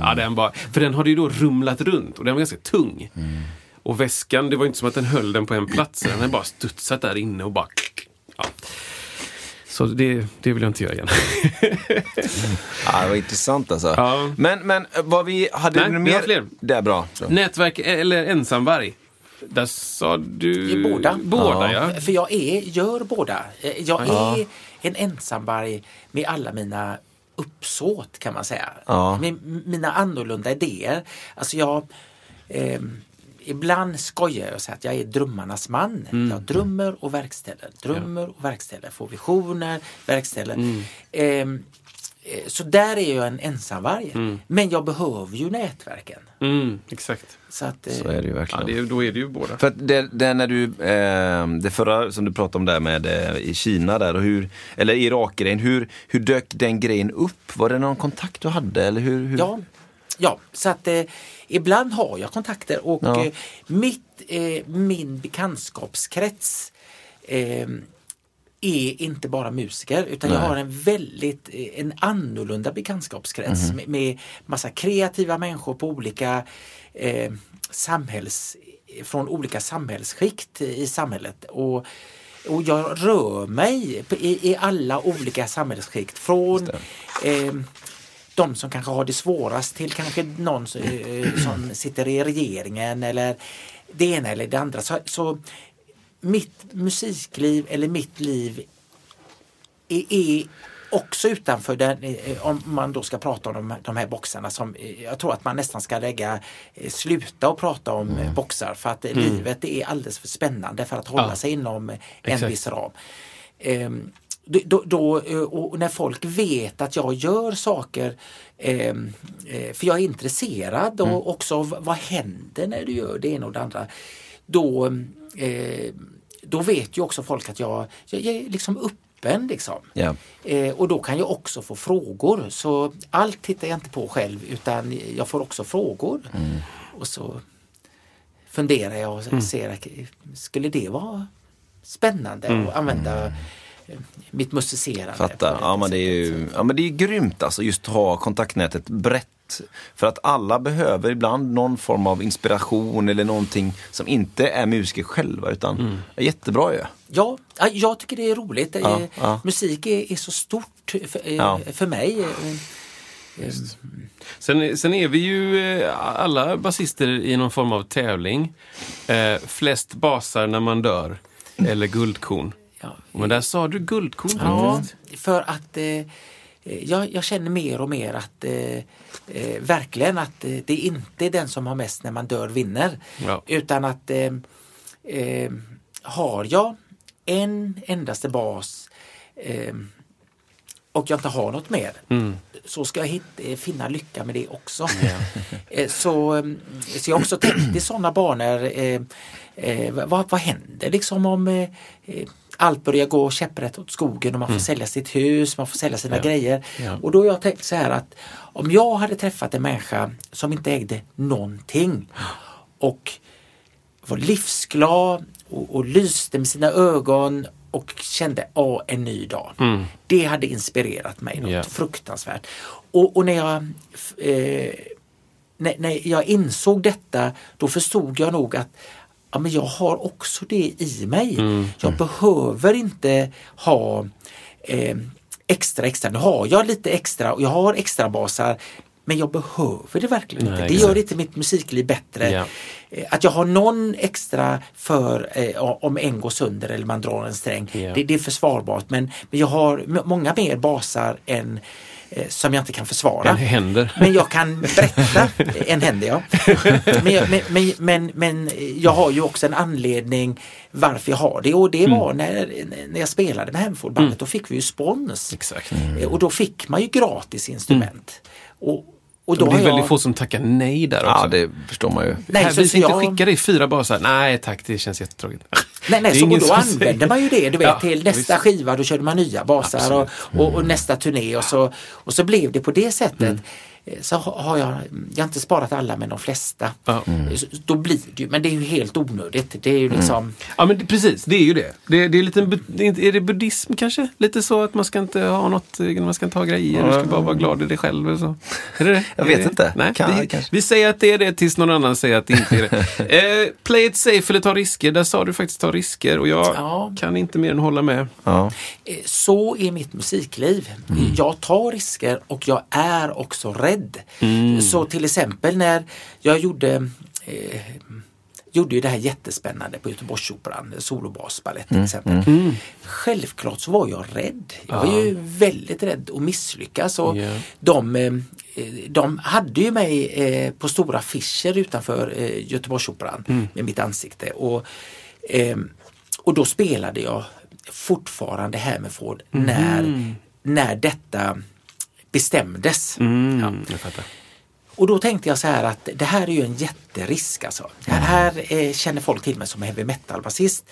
Ja, den bara, för den hade ju då rumlat runt och den var ganska tung. Och väskan, det var inte som att den höll den på en plats. Den hade bara studsat där inne och bara... Ja. Så det, det vill jag inte göra igen. Ja, det var intressant alltså. Ja. Men, men vad vi hade Nej, du vi har mer? fler. Det är bra. bra. Nätverk eller ensamvarg? Där sa du... Båda. Båda, ja. För jag är, gör båda. Eh, Jag är en ensamvarg med alla mina uppsåt kan man säga. Ja. Med mina annorlunda idéer. Alltså jag eh, Ibland skojar jag och säger att jag är drömmarnas man. Mm. Jag drömmer och verkställer, drömmer och verkställer, får visioner, verkställer. Mm. Eh, så där är jag en ensamvarg. Men jag behöver ju nätverken. Mm, exakt. Så, att, eh, Så är det ju Ja, verkligen. det, är- då är det ju båda. För att det, det när du, eh, det förra som du pratade om där med eh, i Kina där och hur, eller Irak-grejen, hur, hur dök den grejen upp? Var det någon kontakt du hade eller hur? hur? Ja, ja så att eh, ibland har jag kontakter och Ja. eh, mitt, eh, min bekantskapskrets eh, är inte bara musiker utan jag Nej. har en väldigt eh, en annorlunda bekantskapskrets Mhm. med, med massa kreativa människor på olika eh, samhälls från olika samhällsskikt i samhället. Och, och jag rör mig i, i alla olika samhällsskikt. Från eh, de som kanske har det svårast till kanske någon eh, som sitter i regeringen eller det ena eller det andra. Så, så mitt musikliv eller mitt liv är, är också utanför den, eh, om man då ska prata om de, de här boxarna som eh, jag tror att man nästan ska lägga, eh, sluta och prata om mm. boxar för att mm. livet är alldeles för spännande för att hålla ja. sig inom en Exakt. viss ram. Ehm, då, då, och när folk vet att jag gör saker ehm, för jag är intresserad och mm. också vad händer när du gör det ena och det andra. Då, då vet ju också folk att jag, jag är liksom öppen. Liksom. Yeah. Eh, och då kan jag också få frågor. Så allt tittar jag inte på själv utan jag får också frågor. Mm. Och så funderar jag och mm. ser, skulle det vara spännande mm. att använda eh, mitt musicerande. Fattar. Ja men, det är ju, ja men det är grymt alltså just att ha kontaktnätet brett för att alla behöver ibland någon form av inspiration eller någonting som inte är musiker själva utan mm. är jättebra ju. Ja, jag tycker det är roligt. Ja, ja. Musik är, är, så stort för, ja. för mig. Sen, sen, är vi ju eh, alla basister i någon form av tävling. Eh, flest basar när man dör. Eller guldkorn. Ja. Men där sa du guldkorn Ja, för att eh, jag, jag, känner mer och mer att eh, eh, verkligen att eh, det inte är den som har mest när man dör vinner. Ja. Utan att eh, eh har jag en endaste bas eh, och jag inte har något mer mm. så ska jag hitta, finna lycka med det också. Ja. så, så jag också tänkt i sådana banor. vad, vad händer liksom om allt börjar gå käpprätt åt skogen och man får mm. sälja sitt hus, man får sälja sina ja. grejer. Ja. Och då har jag tänkt så här att om jag hade träffat en människa som inte ägde någonting och var livsglad och, och lyste med sina ögon och kände åh, en ny dag. Mm. Det hade inspirerat mig något yeah. fruktansvärt. Och, och när jag eh, när, när, jag insåg detta då förstod jag nog att ja, men jag har också det i mig. Mm. Jag mm. behöver inte ha eh, extra extra. Nu har jag lite extra och jag har extra basar men jag behöver det verkligen Nej, inte. Det gör inte mitt musikliv bättre. Ja. Eh, att jag har någon extra för eh, om en går sönder eller man drar en sträng. Ja. Det, det, är försvarbart men, men jag har många mer basar än som jag inte kan försvara. En händer. Men jag kan berätta, en händer ja. Men, jag, men, men, men, jag har ju också en anledning varför jag har det och det var mm. när, när jag spelade med Hemfordbandet, mm. då fick vi ju spons. Exakt. Mm. Och då fick man ju gratis instrument. Mm. Och, och då det är väldigt jag... få som tackar nej där också. Ja, det förstår man ju. Nej, här, vi tänkte jag... skicka dig fyra basar. Nej tack, det känns jättetråkigt. Nej, nej, så, och då använder man ju det. Du vet, ja, till nästa visst. skiva då körde man nya basar och, och, och, nästa turné och så, och så blev det på det sättet. Mm. Eh, så har jag, jag har inte sparat alla men de flesta. Mm. Då blir det ju, men det är ju helt onödigt. Det är ju liksom... Mm. Ja men precis, det är ju det. Det, det är, lite, är det buddhism kanske? Lite så att man ska inte ha något, man ska inte ha grejer, ja. du ska bara vara glad i dig själv. Och så. Är det det? Jag vet inte. Nej, kan, vi, vi, säger att det är det tills någon annan säger att det inte är det. eh, play it safe eller ta risker. Där sa du faktiskt ta risker och jag ja. kan inte mer än hålla med. Ja. Eh, så är mitt musikliv. Mm. Jag tar risker och jag är också rädd bredd. Mm. Så till exempel när jag gjorde eh, gjorde ju det här jättespännande på Göteborgsoperan, solobasbalett till mm. exempel. Mm. mm. Självklart så var jag rädd. Jag var ju väldigt rädd att misslyckas. Och yeah. de, eh, de hade ju mig eh, på stora affischer utanför eh, Göteborgsoperan mm. med mitt ansikte. Och, och då spelade jag fortfarande Hammerford mm. när, när detta bestämdes. Mm, ja. Och då tänkte jag så här att det här är ju en jätterisk alltså. Mm. Här eh, känner folk till mig som heavy metal-basist.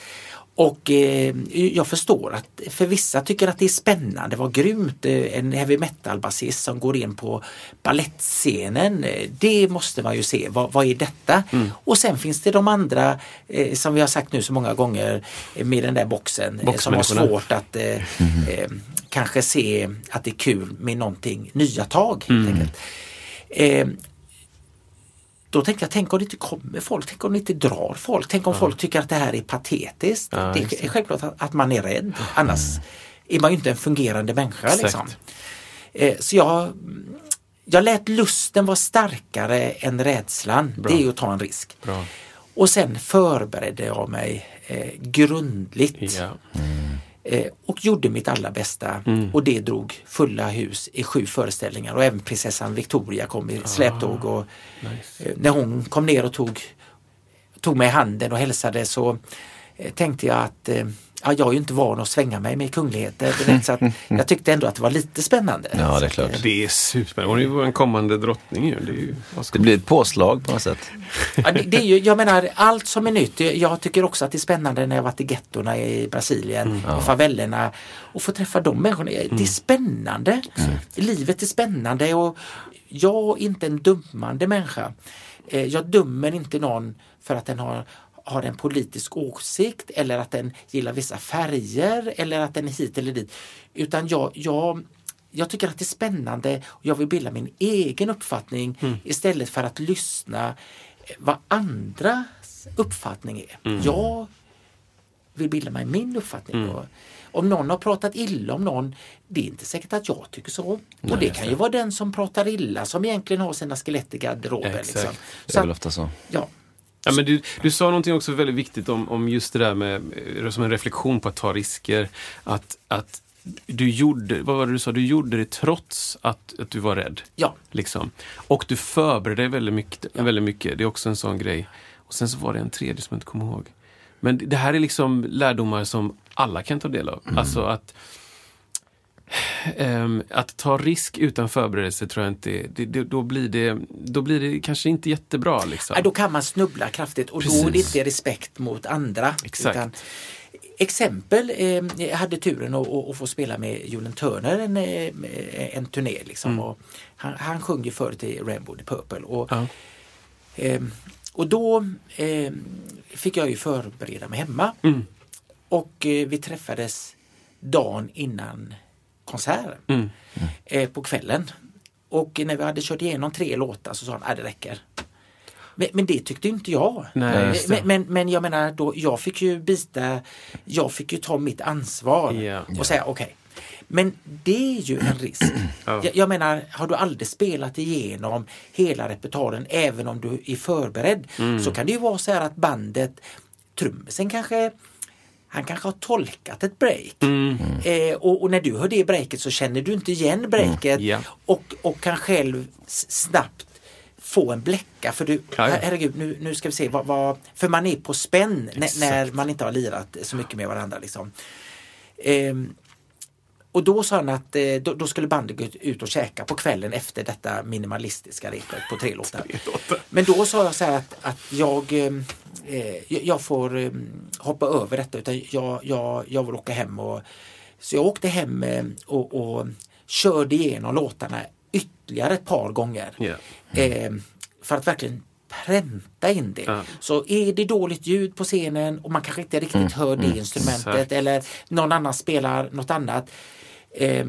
Och eh, jag förstår att för vissa tycker att det är spännande, vad grymt, eh, en heavy metal-basist som går in på ballettscenen. Det måste man ju se, vad, vad är detta? Mm. Och sen finns det de andra, eh, som vi har sagt nu så många gånger, eh, med den där boxen, eh, som har svårt att mm. kanske se att det är kul med någonting, nya tag. Mm. Då tänkte jag, tänk om det inte kommer folk, tänk om det inte drar folk, tänk om ja. folk tycker att det här är patetiskt. Ja, det är självklart att, att, man är rädd, annars mm. är man ju inte en fungerande människa. Liksom. Eh, så jag jag lät lusten vara starkare än rädslan. Det är ju att ta en risk. Bra. Och sen förberedde jag mig eh, grundligt. Ja. Eh, och gjorde mitt allra bästa. Och det drog fulla hus i sju föreställningar. Och även prinsessan Victoria kom i släptåg. Och, eh, när hon kom ner och tog, tog mig i handen och hälsade så eh, tänkte jag att ja, jag är ju inte van att svänga mig med kungligheter direkt, så att jag tyckte ändå att det var lite spännande. Ja, det är klart. Det är superspännande. Hon är ju vår kommande drottning ju. Det, är ju Det blir ett påslag på något sätt. Ja, det, det är ju, jag menar allt som är nytt. Jag tycker också att det är spännande när jag varit i gettorna i Brasilien, i favellerna och få träffa de människorna. Det är spännande. Livet är spännande och jag är inte en dömande människa. Eh, Jag dömer inte någon för att den har har en politisk åsikt eller att den gillar vissa färger eller att den är hit eller dit. Utan jag, jag, jag tycker att det är spännande och jag vill bilda min egen uppfattning istället för att lyssna eh, vad andras uppfattning är. Jag vill bilda mig min uppfattning. Och om någon har pratat illa om någon, det är inte säkert att jag tycker så. och det kan ju vara den som pratar illa som egentligen har sina skelett i garderoben. Exakt. Liksom. Det Så är väl ofta så. ja, Ja, men du, du sa någonting också väldigt viktigt om, om just det där med, eh, som en reflektion på att ta risker. Att, att du gjorde, vad var det du sa, du gjorde det trots att, att du var rädd. ja. Liksom. Och du förberedde dig väldigt mycket, väldigt mycket. Det är också en sån grej. Och sen så var det en tredje som jag inte kommer ihåg. Men det här är liksom lärdomar som alla kan ta del av. Alltså att ehm, att ta risk utan förberedelse tror jag inte, det, det, då, blir det, då blir det kanske inte jättebra. Liksom. Nej, Då kan man snubbla kraftigt och då är det Precis. inte respekt mot andra. Exakt. exempel, eh, jag hade turen att, att, få spela med Julen Turner en, eh, en turné. Liksom, och han, han sjöng ju förut i Rainbow the Purple. Och, Ja. eh, och då eh, fick jag ju förbereda mig hemma. Mm. Och eh, vi träffades dagen innan konserten Mm. eh, på kvällen. Och när vi hade kört igenom tre låtar så sa han att det räcker. Men, men det tyckte inte jag. Nej, men, men, men jag menar, då, jag fick ju bita, jag fick ju ta mitt ansvar Ja. och säga okej. Men det är ju en risk. Ja. jag, jag menar, har du aldrig spelat igenom hela repertoaren även om du är förberedd Mm. så kan det ju vara så här att bandet, trummisen kanske han kanske har tolkat ett break. Mm. Eh, och, och när du hör det breaket så känner du inte igen breaket Mm. Ja. och, och kan själv snabbt få en bläcka. För du, Ja, ja. her- herregud, nu, nu ska vi se. Vad, vad, för man är på spänn när, när man inte har lirat så mycket med varandra. Liksom. Ehm, och då sa han att eh, då, då skulle bandet gå ut och käka på kvällen efter detta minimalistiska repet på tre låtar. Men då sa jag så här att, att jag, eh, jag- får eh, hoppa över detta utan jag, jag, jag vill åka hem. Och, så jag åkte hem eh, och, och körde igenom låtarna ytterligare ett par gånger. Ja. Eh, för att verkligen pränta in det. Ja. Så är det dåligt ljud på scenen och man kanske inte riktigt hör det instrumentet Exakt. eller någon annan spelar något annat. Eh,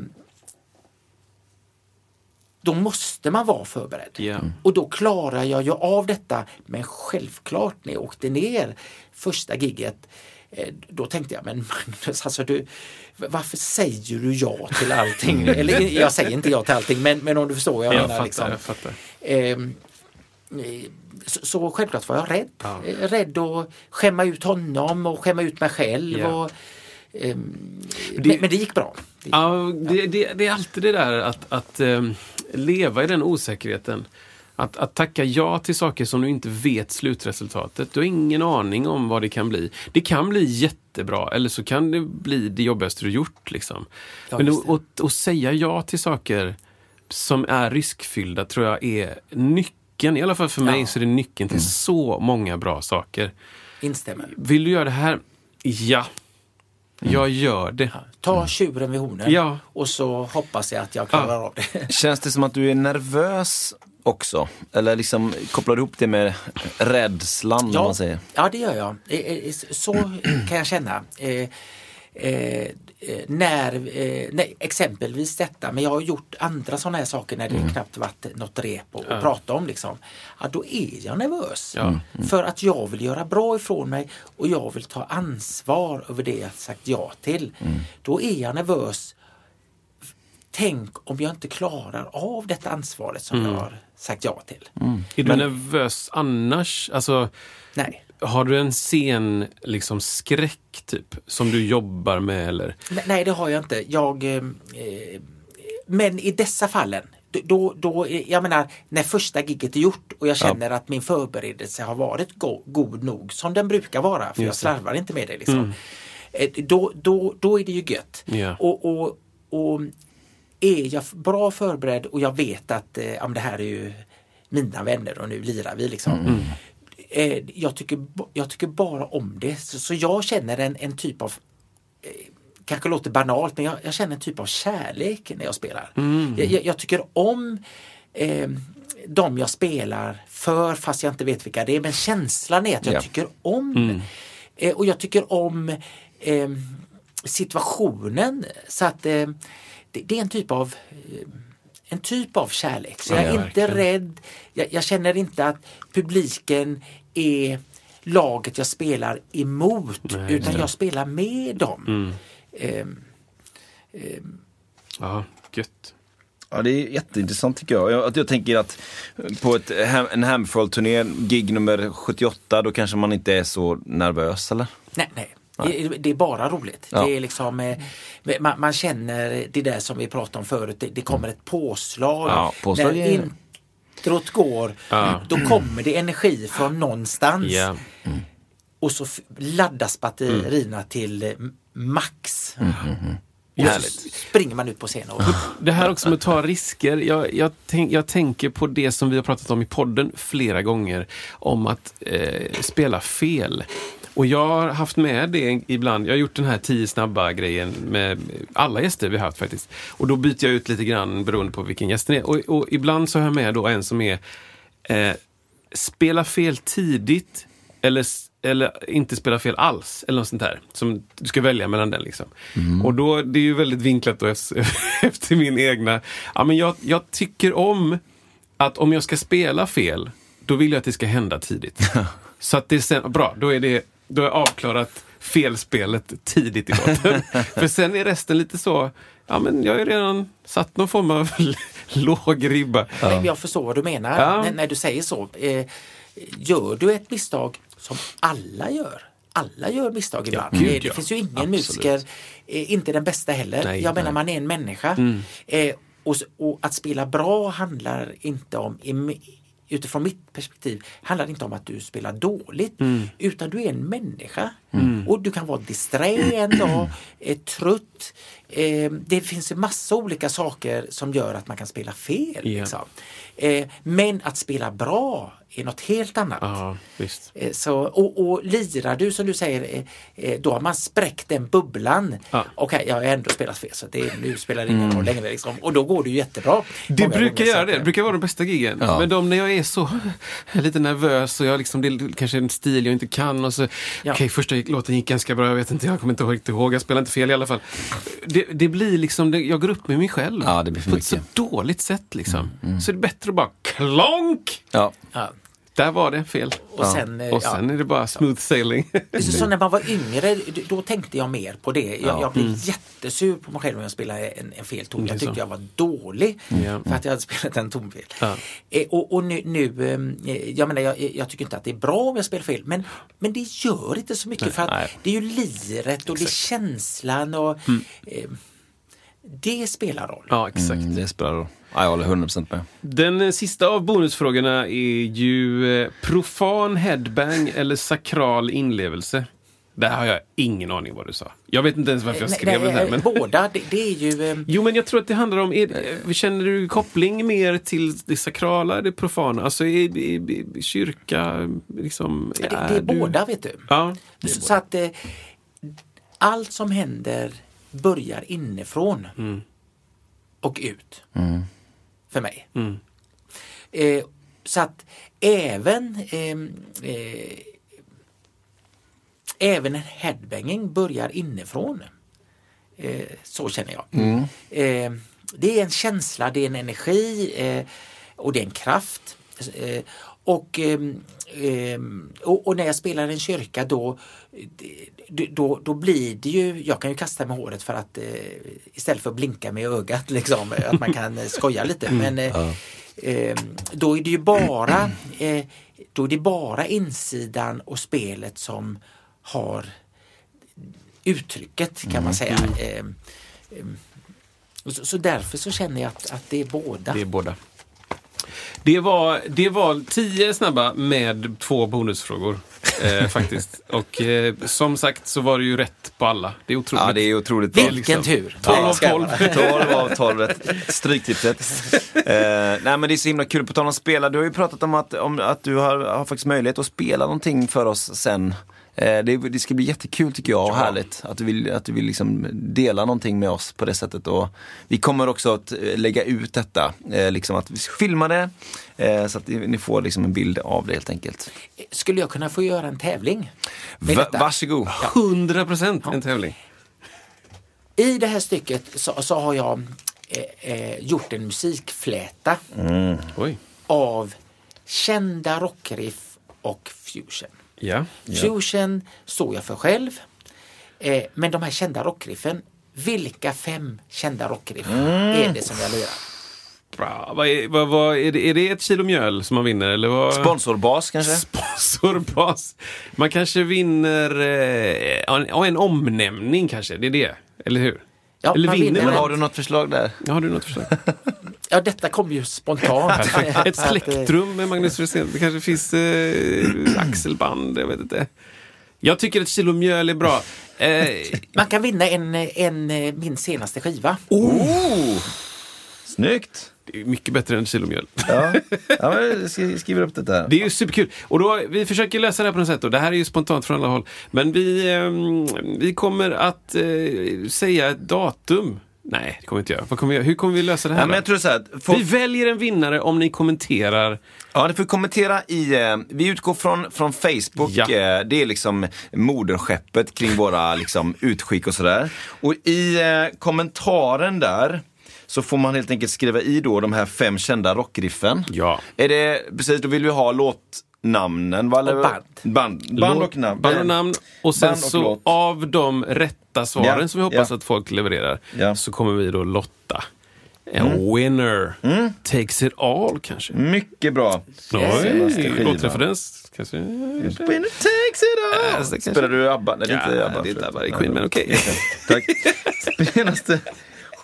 då måste man vara förberedd. Ja. Och då klarar jag ju av detta. Men självklart när jag åkte ner första gigget eh, då tänkte jag, men Magnus, alltså du, varför säger du ja till allting? Eller jag säger inte ja till allting, men, men om du förstår vad jag, Jag menar. fattar, liksom. jag fattar. Ehm, eh, så, så självklart var jag rädd. Ja. Eh, Rädd att skämma ut honom och skämma ut mig själv. Ja. Och, ehm, Det- men, men det gick bra. Det- Ja, det, det, det är alltid det där att, att ehm, leva i den osäkerheten. Att, att tacka ja till saker som du inte vet slutresultatet. Du har ingen aning om vad det kan bli. Det kan bli jättebra eller så kan det bli det jobbigaste du gjort. Liksom. Ja, Men att, säga ja till saker som är riskfyllda tror jag är nyckeln. I alla fall för mig Ja. så är det nyckeln till så många bra saker. Instämmer. Vill du göra det här? Ja, jag gör det. Ta tjuren vid hornen Ja. och så hoppas jag att jag klarar Ja. av det. Känns det som att du är nervös också? Eller liksom kopplar du ihop det med rädslan, om man säger? ja, det gör jag. Eh, eh, Så kan jag känna. Eh, eh, eh, när, eh, nej, exempelvis detta, men jag har gjort andra sådana här saker när det Mm. knappt varit något rep att att prata om. Liksom. Ja, då är jag nervös. Ja. För att jag vill göra bra ifrån mig och jag vill ta ansvar över det jag sagt ja till. Då är jag nervös tänk om jag inte klarar av detta ansvaret som jag har sagt ja till. Är du nervös annars? Alltså, Nej. Har du en scen liksom skräck typ som du jobbar med eller? Nej, det har jag inte. Jag, eh, eh, men i dessa fallen, då, då, eh, jag menar, när första gigget är gjort och jag känner att min förberedelse har varit go god nog som den brukar vara, för jag slarvar inte med det. Liksom. Eh, Då, då, då är det ju gött. Ja. Och, och, och är jag bra förberedd och jag vet att eh, ja, det här är ju mina vänner och nu lirar vi liksom. Eh, jag, tycker, jag tycker bara om det. Så, så jag känner en, en typ av eh, kanske låter banalt, men jag, jag känner en typ av kärlek när jag spelar. Jag, jag, jag tycker om eh, de jag spelar för, fast jag inte vet vilka det är. Men känslan är att jag Ja. tycker om. Eh, och jag tycker om eh, situationen. Så att eh, det, det är en typ av eh, en typ av kärlek. Så Ja, jag är ja, inte verkligen. rädd. Jag, jag känner inte att publiken är laget jag spelar emot utan jag spelar med dem. Ehm, Ja, gött. Ja, det är jätteintressant tycker jag. Jag, att jag tänker att på ett, en Hamfroll-turné, gig nummer 78, då kanske man inte är så nervös eller? Nej, nej. Det- Det är bara roligt. Ja. Det är liksom, eh, man, man känner det där som vi pratade om förut. Det, det kommer ett påslag. Ja, påslag När är- introt går, Ja. då kommer det energi från någonstans. Ja. Och så laddas batterierna till eh, max. Och så Härligt. springer man ut på scenen. Och, Det här också med att ta risker. Jag, jag, tänk, jag tänker på det som vi har pratat om i podden flera gånger. Om att eh, spela fel. Och jag har haft med det ibland. Jag har gjort den här tio snabba grejen med alla gäster vi har haft faktiskt. Och då byter jag ut lite grann beroende på vilken gäst det är. Och, och ibland så har jag med då en som är eh, spela fel tidigt eller, eller inte spela fel alls. Eller något sånt där. Som du ska välja mellan den. Liksom. Och då, det är ju väldigt vinklat då efter min egna... Ja, men jag, jag tycker om att om jag ska spela fel, då vill jag att det ska hända tidigt. Så att det är sen, bra, då är det då är avklarat felspelet tidigt i låten. För sen är resten lite så, ja men jag har ju redan satt någon form av låg ribba. Men Jag förstår vad du menar Ja. när, du säger så. Eh, gör du ett misstag som alla gör? Alla gör misstag ibland. gud, Eh, det ja. finns ju ingen Absolut. musiker, eh, inte den bästa heller. Nej, jag menar nej. man är en människa. Mm. Eh, och, och att spela bra handlar inte om Utifrån mitt perspektiv handlar det inte om att du spelar dåligt Mm. utan du är en människa. Och du kan vara disträ en dag, är trött. Eh, det finns en massa olika saker som gör att man kan spela fel. Ja. Liksom. Eh, men att spela bra är något helt annat. Ja, visst. Eh, Så, och, och lirar du som du säger, eh, eh, då har man spräckt den bubblan. Ja. Okej, jag har ändå spelat fel så det, nu spelar det ingen roll längre. Liksom. Och då går det ju jättebra. Det brukar göra det. Det brukar vara de bästa giggen. Ja. Men de när jag är så lite nervös och jag liksom, det är kanske en stil jag inte kan och så, Ja. okej första låten gick ganska bra, jag vet inte, jag kommer inte riktigt ihåg, jag spelar inte fel i alla fall. Det, det blir liksom, det, jag går upp med mig själv. Ja, det blir för på ett så mycket. dåligt sätt liksom. Så det är bättre att bara klonk! Ja. Ja. Där var det fel. Och sen, eh, Och sen är det bara smooth sailing. Så, så när man var yngre, då tänkte jag mer på det. Jag, Ja. jag blev jättesur på mig själv om jag spelade en, en fel ton. Mm. Jag tyckte jag var dålig Ja. för att jag hade spelat en ton fel. Ja. Eh, och, och nu, nu eh, jag menar, jag, jag tycker inte att det är bra om jag spelar fel, men, men det gör inte så mycket för att nej. Mm. det är ju liret och det är känslan och eh, det spelar roll. Ja, exakt. Mm, det spelar roll. Ja, jag håller 100% med. Den eh, sista av bonusfrågorna är ju eh, profan headbang eller sakral inlevelse. Där har jag ingen aning vad du sa. Jag vet inte ens varför jag Nej, skrev det här. eh, Men... Båda, det, det är ju eh, Jo, men jag tror att det handlar om, är, eh, känner du koppling mer till det sakrala, det profana? Alltså är, är, är kyrka, liksom... det, det är du- båda vet du. Ja, Så, så att eh, allt som händer börjar inifrån och ut. För mig. Mm. Eh, så att även ehm, eh, Även en headbanging börjar inifrån. Eh, så känner jag. Eh, det är en känsla, det är en energi eh, och det är en kraft. Eh, och, ehm, ehm, och, och när jag spelar i en kyrka då, då, då blir det ju, jag kan ju kasta med håret för att eh, istället för att blinka med ögat liksom, att man kan eh, skoja lite. Men eh, eh, då är det ju bara, då är det bara insidan och spelet som har uttrycket kan man säga. Eh, eh, och så, så därför så känner jag att, att det är båda. Det är båda. Det var, det var tio snabba med två bonusfrågor. Eh, faktiskt. Och eh, som sagt så var det ju rätt på alla. Det är otroligt. Ja, det är otroligt bra. Vilken tur! Tolv av Ska jag tolv. vara. 12 av 12 rätt. Stryktipset. Eh, nej men det är så himla kul. På tal om spela, du har ju pratat om att, om att du har, har faktiskt möjlighet att spela någonting för oss sen. Eh, det, det ska bli jättekul tycker jag och härligt att du vill, att du vill liksom dela någonting med oss på det sättet. Och vi kommer också att eh, lägga ut detta, eh, liksom att vi filmar det eh, så att ni får liksom en bild av det helt enkelt. Skulle jag kunna få göra en tävling? med Va, varsågod. 100 procent en tävling. I det här stycket så, så har jag eh, eh, gjort en musikfläta Oj. av kända rockriff och fusion. Ja. Fusion står jag för själv. Eh, men de här kända rockriffen, vilka fem kända rockriff är det som jag lirar? Bra. Vad är, vad, vad, är, det, är det ett kilo mjöl som man vinner? Eller vad? Sponsorbas kanske? Sponsorbas. Man kanske vinner eh, en, en omnämning kanske, det är det. Eller hur? Ja, Eller man vinner vinner man? Har du något förslag där? Ja, har du något förslag? Ja, detta kom ju spontant. Ett eh, släktrum med Magnus Rosén. Det kanske finns eh, axelband, jag vet inte. Jag tycker ett kilo mjöl är bra. Eh, Man kan vinna en, en, eh, min senaste skiva. Oh! Snyggt! det är mycket bättre än ett kilo mjöl. Ja, ja men skriver upp det där. Det är ju superkul. Och då, vi försöker lösa det här på något sätt. Och det här är ju spontant från alla håll. Men vi, ehm, vi kommer att eh, säga ett datum. Nej, det kommer vi inte göra. Kommer vi, hur kommer vi lösa det här? Ja, men jag tror så här, folk, Vi väljer en vinnare om ni kommenterar. ja, ni får kommentera i, eh, vi utgår från, från Facebook, Ja. eh, det är liksom moderskeppet kring våra liksom, utskick och sådär. Och i eh, kommentaren där så får man helt enkelt skriva i då de här fem kända rockriffen. Ja. Är det, precis, då vill vi ha låtnamnen va? Och band. Band, band och namn. Band och namn. Och sen och så låt. av de rätta svaren Ja, som vi hoppas ja. att folk levererar så kommer vi då lotta. En winner takes it all kanske. Mycket bra. Oj, låtreferens kanske. Winner takes it all. Äh, Spelar du ABBA? Nej, det är inte Ja, ABBA. det är inte. ABBA, det är Queen, men okej. Tack. Senaste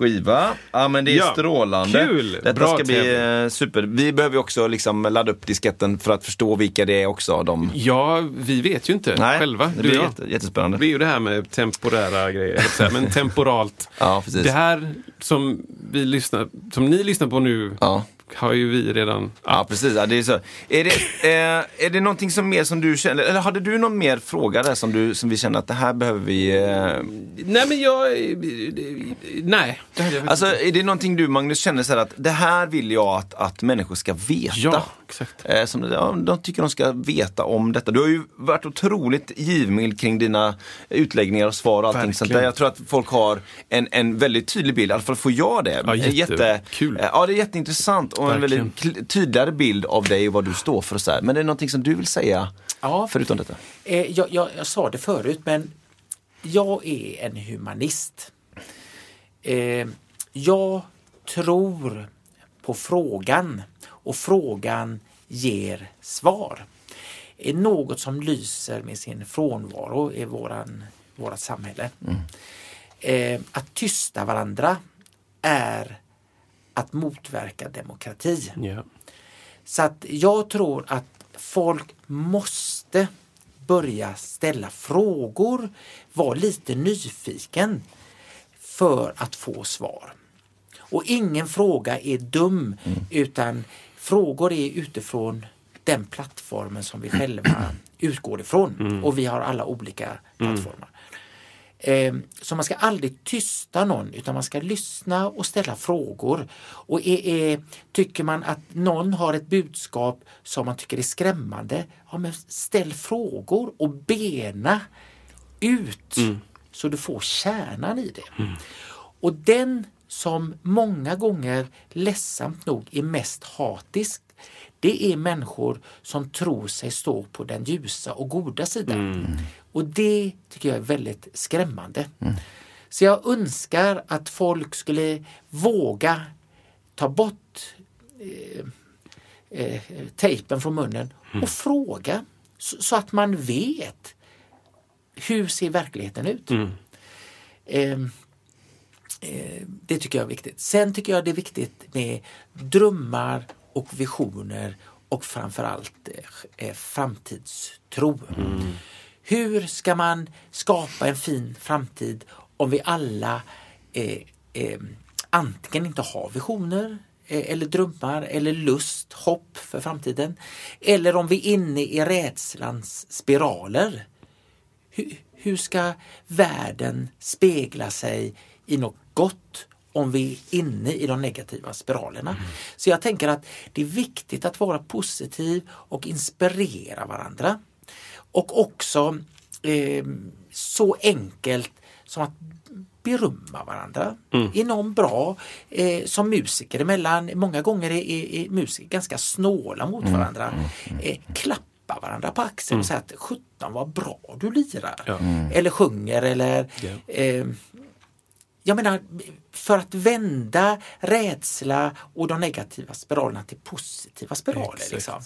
skiva. Ja men det är Ja, strålande. kul. Detta Bra ska bli eh, super. Vi behöver ju också liksom ladda upp disketten för att förstå vilka det är också. De... Ja, vi vet ju inte Nej, själva. det blir jätte, jättespännande. Det är ju det här med temporära grejer, men temporalt. Ja, precis. Det här som, vi lyssnar, som ni lyssnar på nu Ja. Har ju vi redan... Ja, precis. Ja, det är, så. Är, det, eh, är det någonting som mer som du känner, eller hade du någon mer fråga där som, du, som vi känner att det här behöver vi... Eh... Nej, men jag... Nej, det Alltså, är det någonting du Magnus känner så här att det här vill jag att, att människor ska veta? Ja, exakt. Eh, som, ja, de tycker de ska veta om detta. Du har ju varit otroligt givmild kring dina utläggningar och svar och allting sånt där. Jag tror att folk har en, en väldigt tydlig bild, i alla fall får jag det. Ja, En jättekul. eh, ja, det är jätteintressant och en Verkligen. väldigt kl- tydligare bild av dig och vad du står för. Och så här. Men det är någonting som du vill säga Ja. förutom detta? Eh, jag, jag, jag sa det förut, men jag är en humanist. Eh, jag tror på frågan och frågan ger svar. Är något som lyser med sin frånvaro i våran, vårat samhälle. Eh, att tysta varandra är att motverka demokrati. Ja. Så att jag tror att folk måste börja ställa frågor, vara lite nyfiken för att få svar. Och ingen fråga är dum utan frågor är utifrån den plattformen som vi själva utgår ifrån. Och vi har alla olika plattformar. Eh, Så man ska aldrig tysta någon utan man ska lyssna och ställa frågor. Och är, är, tycker man att någon har ett budskap som man tycker är skrämmande, ja, men ställ frågor och bena ut så du får kärnan i det. Och den som många gånger ledsamt nog är mest hatisk, det är människor som tror sig stå på den ljusa och goda sidan. Och det tycker jag är väldigt skrämmande. Så jag önskar att folk skulle våga ta bort eh, eh, tejpen från munnen och fråga så, så, att man vet hur ser verkligheten ut. Eh, det tycker jag är viktigt. Sen tycker jag det är viktigt med drömmar och visioner och framförallt eh, eh framtidstro. Hur ska man skapa en fin framtid om vi alla eh, eh, antingen inte har visioner eh, eller drömmar eller lust, hopp för framtiden. Eller om vi är inne i rädslans spiraler. Hur, hur ska världen spegla sig i något gott om vi är inne i de negativa spiralerna. Så jag tänker att det är viktigt att vara positiv och inspirera varandra. Och också eh, så enkelt som att berömma varandra. Mm. Är någon bra eh, som musiker emellan? Många gånger är, är, är musiker ganska snåla mot mm. varandra. Eh, klappa varandra på axeln och säga att sjutton vad bra du lirar. Ja. Eller sjunger eller eh, jag menar, för att vända rädsla och de negativa spiralerna till positiva spiraler. Liksom.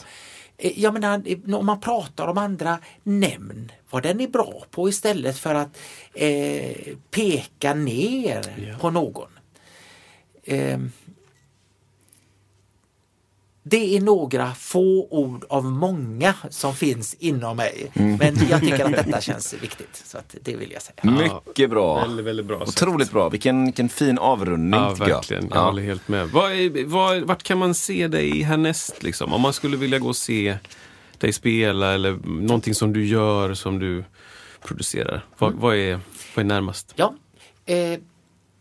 Eh, jag menar, om man pratar om andra, nämn vad den är bra på istället för att eh, peka ner ja. på någon. Eh, det är några få ord av många som finns inom mig. Mm. Men jag tycker att detta känns viktigt. Så att det vill jag säga. Mycket bra. Väldigt, väldigt bra Otroligt bra. Vilken, vilken fin avrundning ja, verkligen. Jag. jag håller helt med. Var, var, vart kan man se dig härnäst? Liksom? Om man skulle vilja gå och se dig spela eller någonting som du gör som du producerar. Vad, mm. vad, är, vad är närmast? Ja, eh,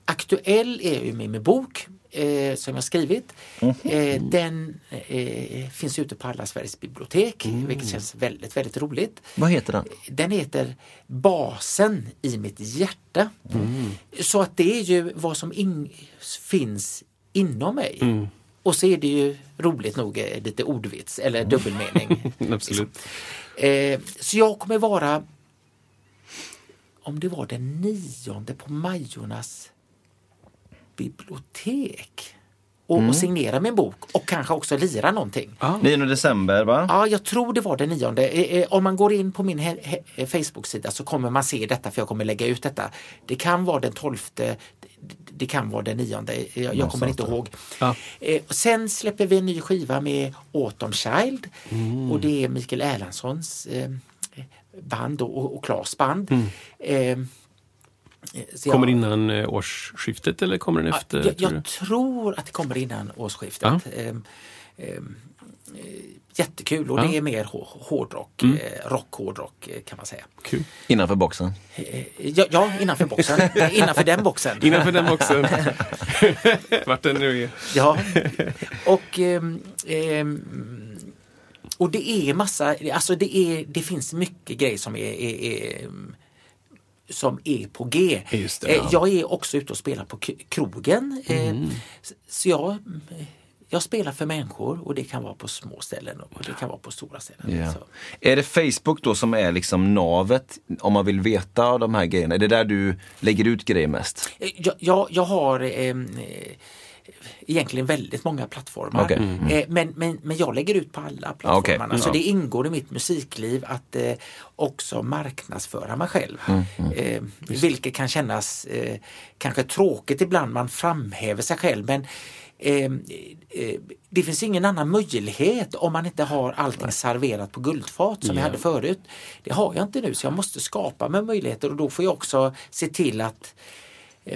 aktuell är ju min bok eh, som jag skrivit. Mm. Eh, den eh, finns ute på alla Sveriges bibliotek, mm. vilket känns väldigt, väldigt roligt. Vad heter den? Den heter Basen i mitt hjärta. Mm. Så att det är ju vad som in, finns inom mig. Mm. Och så är det ju roligt nog eh, lite ordvits eller mm. dubbelmening. Absolut. Liksom. så jag kommer vara om det var den nionde på Majornas bibliotek och, mm. och signera min bok och kanske också lira någonting. Ah. 9 december va? Ja, jag tror det var den 9. Eh, eh, om man går in på min Facebook-sida så kommer man se detta för jag kommer lägga ut detta. Det kan vara den 12, det kan vara den 9, jag, jag kommer inte ihåg. Ah. Sen släpper vi en ny skiva med Autumn Child mm. och det är Mikael Erlandssons band och, och Klas band. Mm. Så kommer jag, innan eh, årsskiftet eller kommer den efter? Jag, jag tror att det kommer innan årsskiftet. Ja. Ehm, ehm, jättekul och ja. det är mer hårdrock, mm. Eh, rock, hårdrock eh, kan man säga. Kul. Innanför boxen? Ja, ja innanför boxen. innanför den boxen. innanför den boxen. Vart den nu är. Ja, och um, och det är massa, alltså det, är, det finns mycket grejer som är, är, är som är på G. Det, ja. Jag är också ute och spelar på krogen. Mm. Så jag, jag spelar för människor och det kan vara på små ställen och det kan vara på stora ställen. Ja. Är det Facebook då som är liksom navet om man vill veta de här grejerna? Är det där du lägger ut grejer mest? Jag, jag, jag har eh, egentligen väldigt många plattformar. Okay. Mm. Eh, men, men, men jag lägger ut på alla plattformarna. Okay. Så det ingår i mitt musikliv att eh, också marknadsföra mig själv. Mm. Mm. Eh, vilket kan kännas eh, kanske tråkigt ibland, man framhäver sig själv. Men eh, det finns ingen annan möjlighet om man inte har allting serverat på guldfat som yeah. jag hade förut. Det har jag inte nu så jag måste skapa mig möjligheter och då får jag också se till att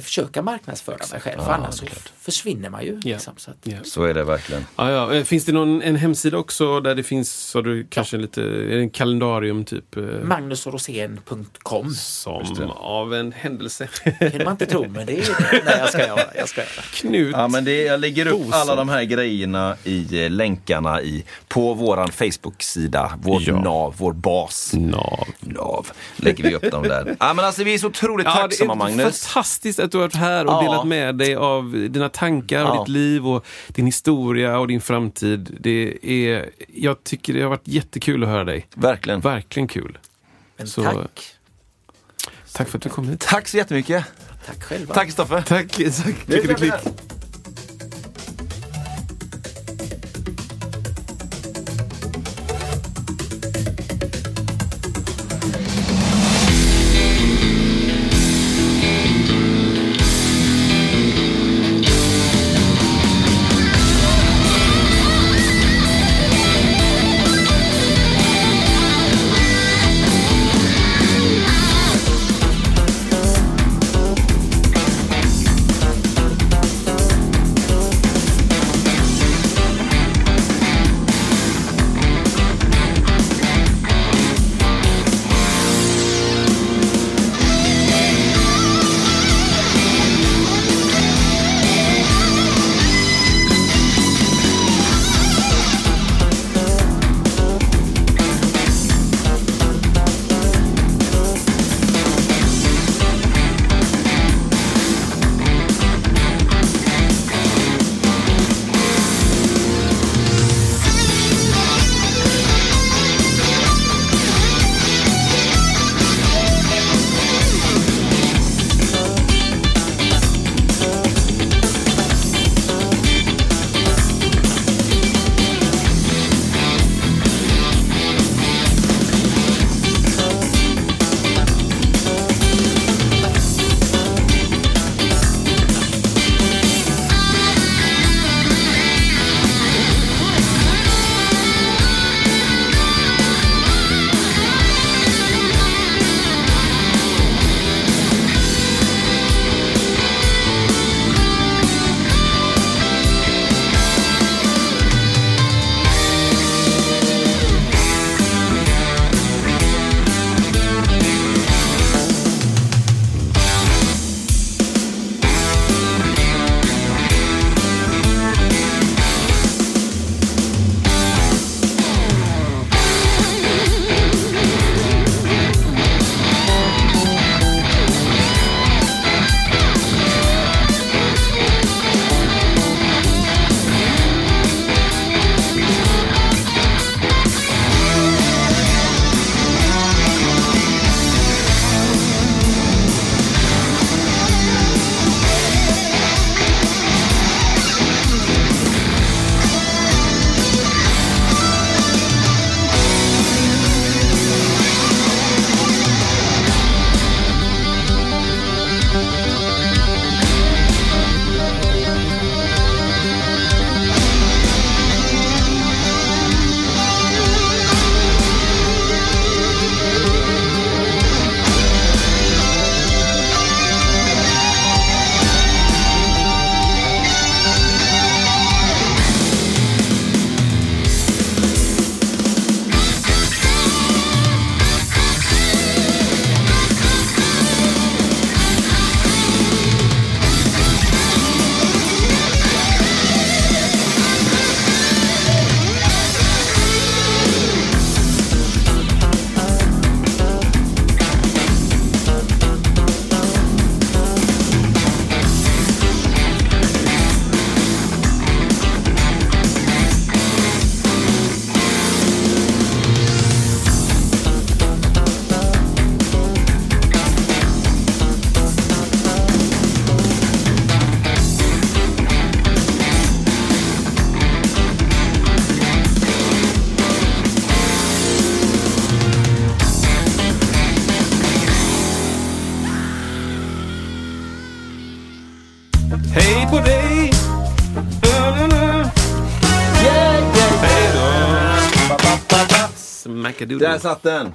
försöka marknadsföra mig själv. För annars så försvinner man ju. Yeah. Liksom, så, att, yeah. så är det verkligen. Ja, ja. Eh, finns det någon, en hemsida också där det finns så du, kanske ja. lite, en kalendarium typ? Eh? Magnusrosén.com Som av en händelse. Det kan man inte tro men det är Nej jag ska göra. Jag ska göra. Knut ja, men det, Jag lägger upp alla de här grejerna i länkarna i, på våran Facebook-sida. Vårt ja. nav, vår bas. Nav. Nav. Lägger vi upp dem där. Ja, men alltså, vi är så otroligt ja, tacksamma Magnus. Fantastiskt fantastiskt att du har varit här och Ja. delat med dig av dina tankar och Ja. ditt liv och din historia och din framtid. Det är, jag tycker det har varit jättekul att höra dig. Verkligen. Verkligen kul. Men Så- tack. Tack för att du kom hit. Tack så jättemycket. Tack själva. Tack Stoffe. Tack, tack. Klickety klick. Hej Smackadoodle. Där satt den!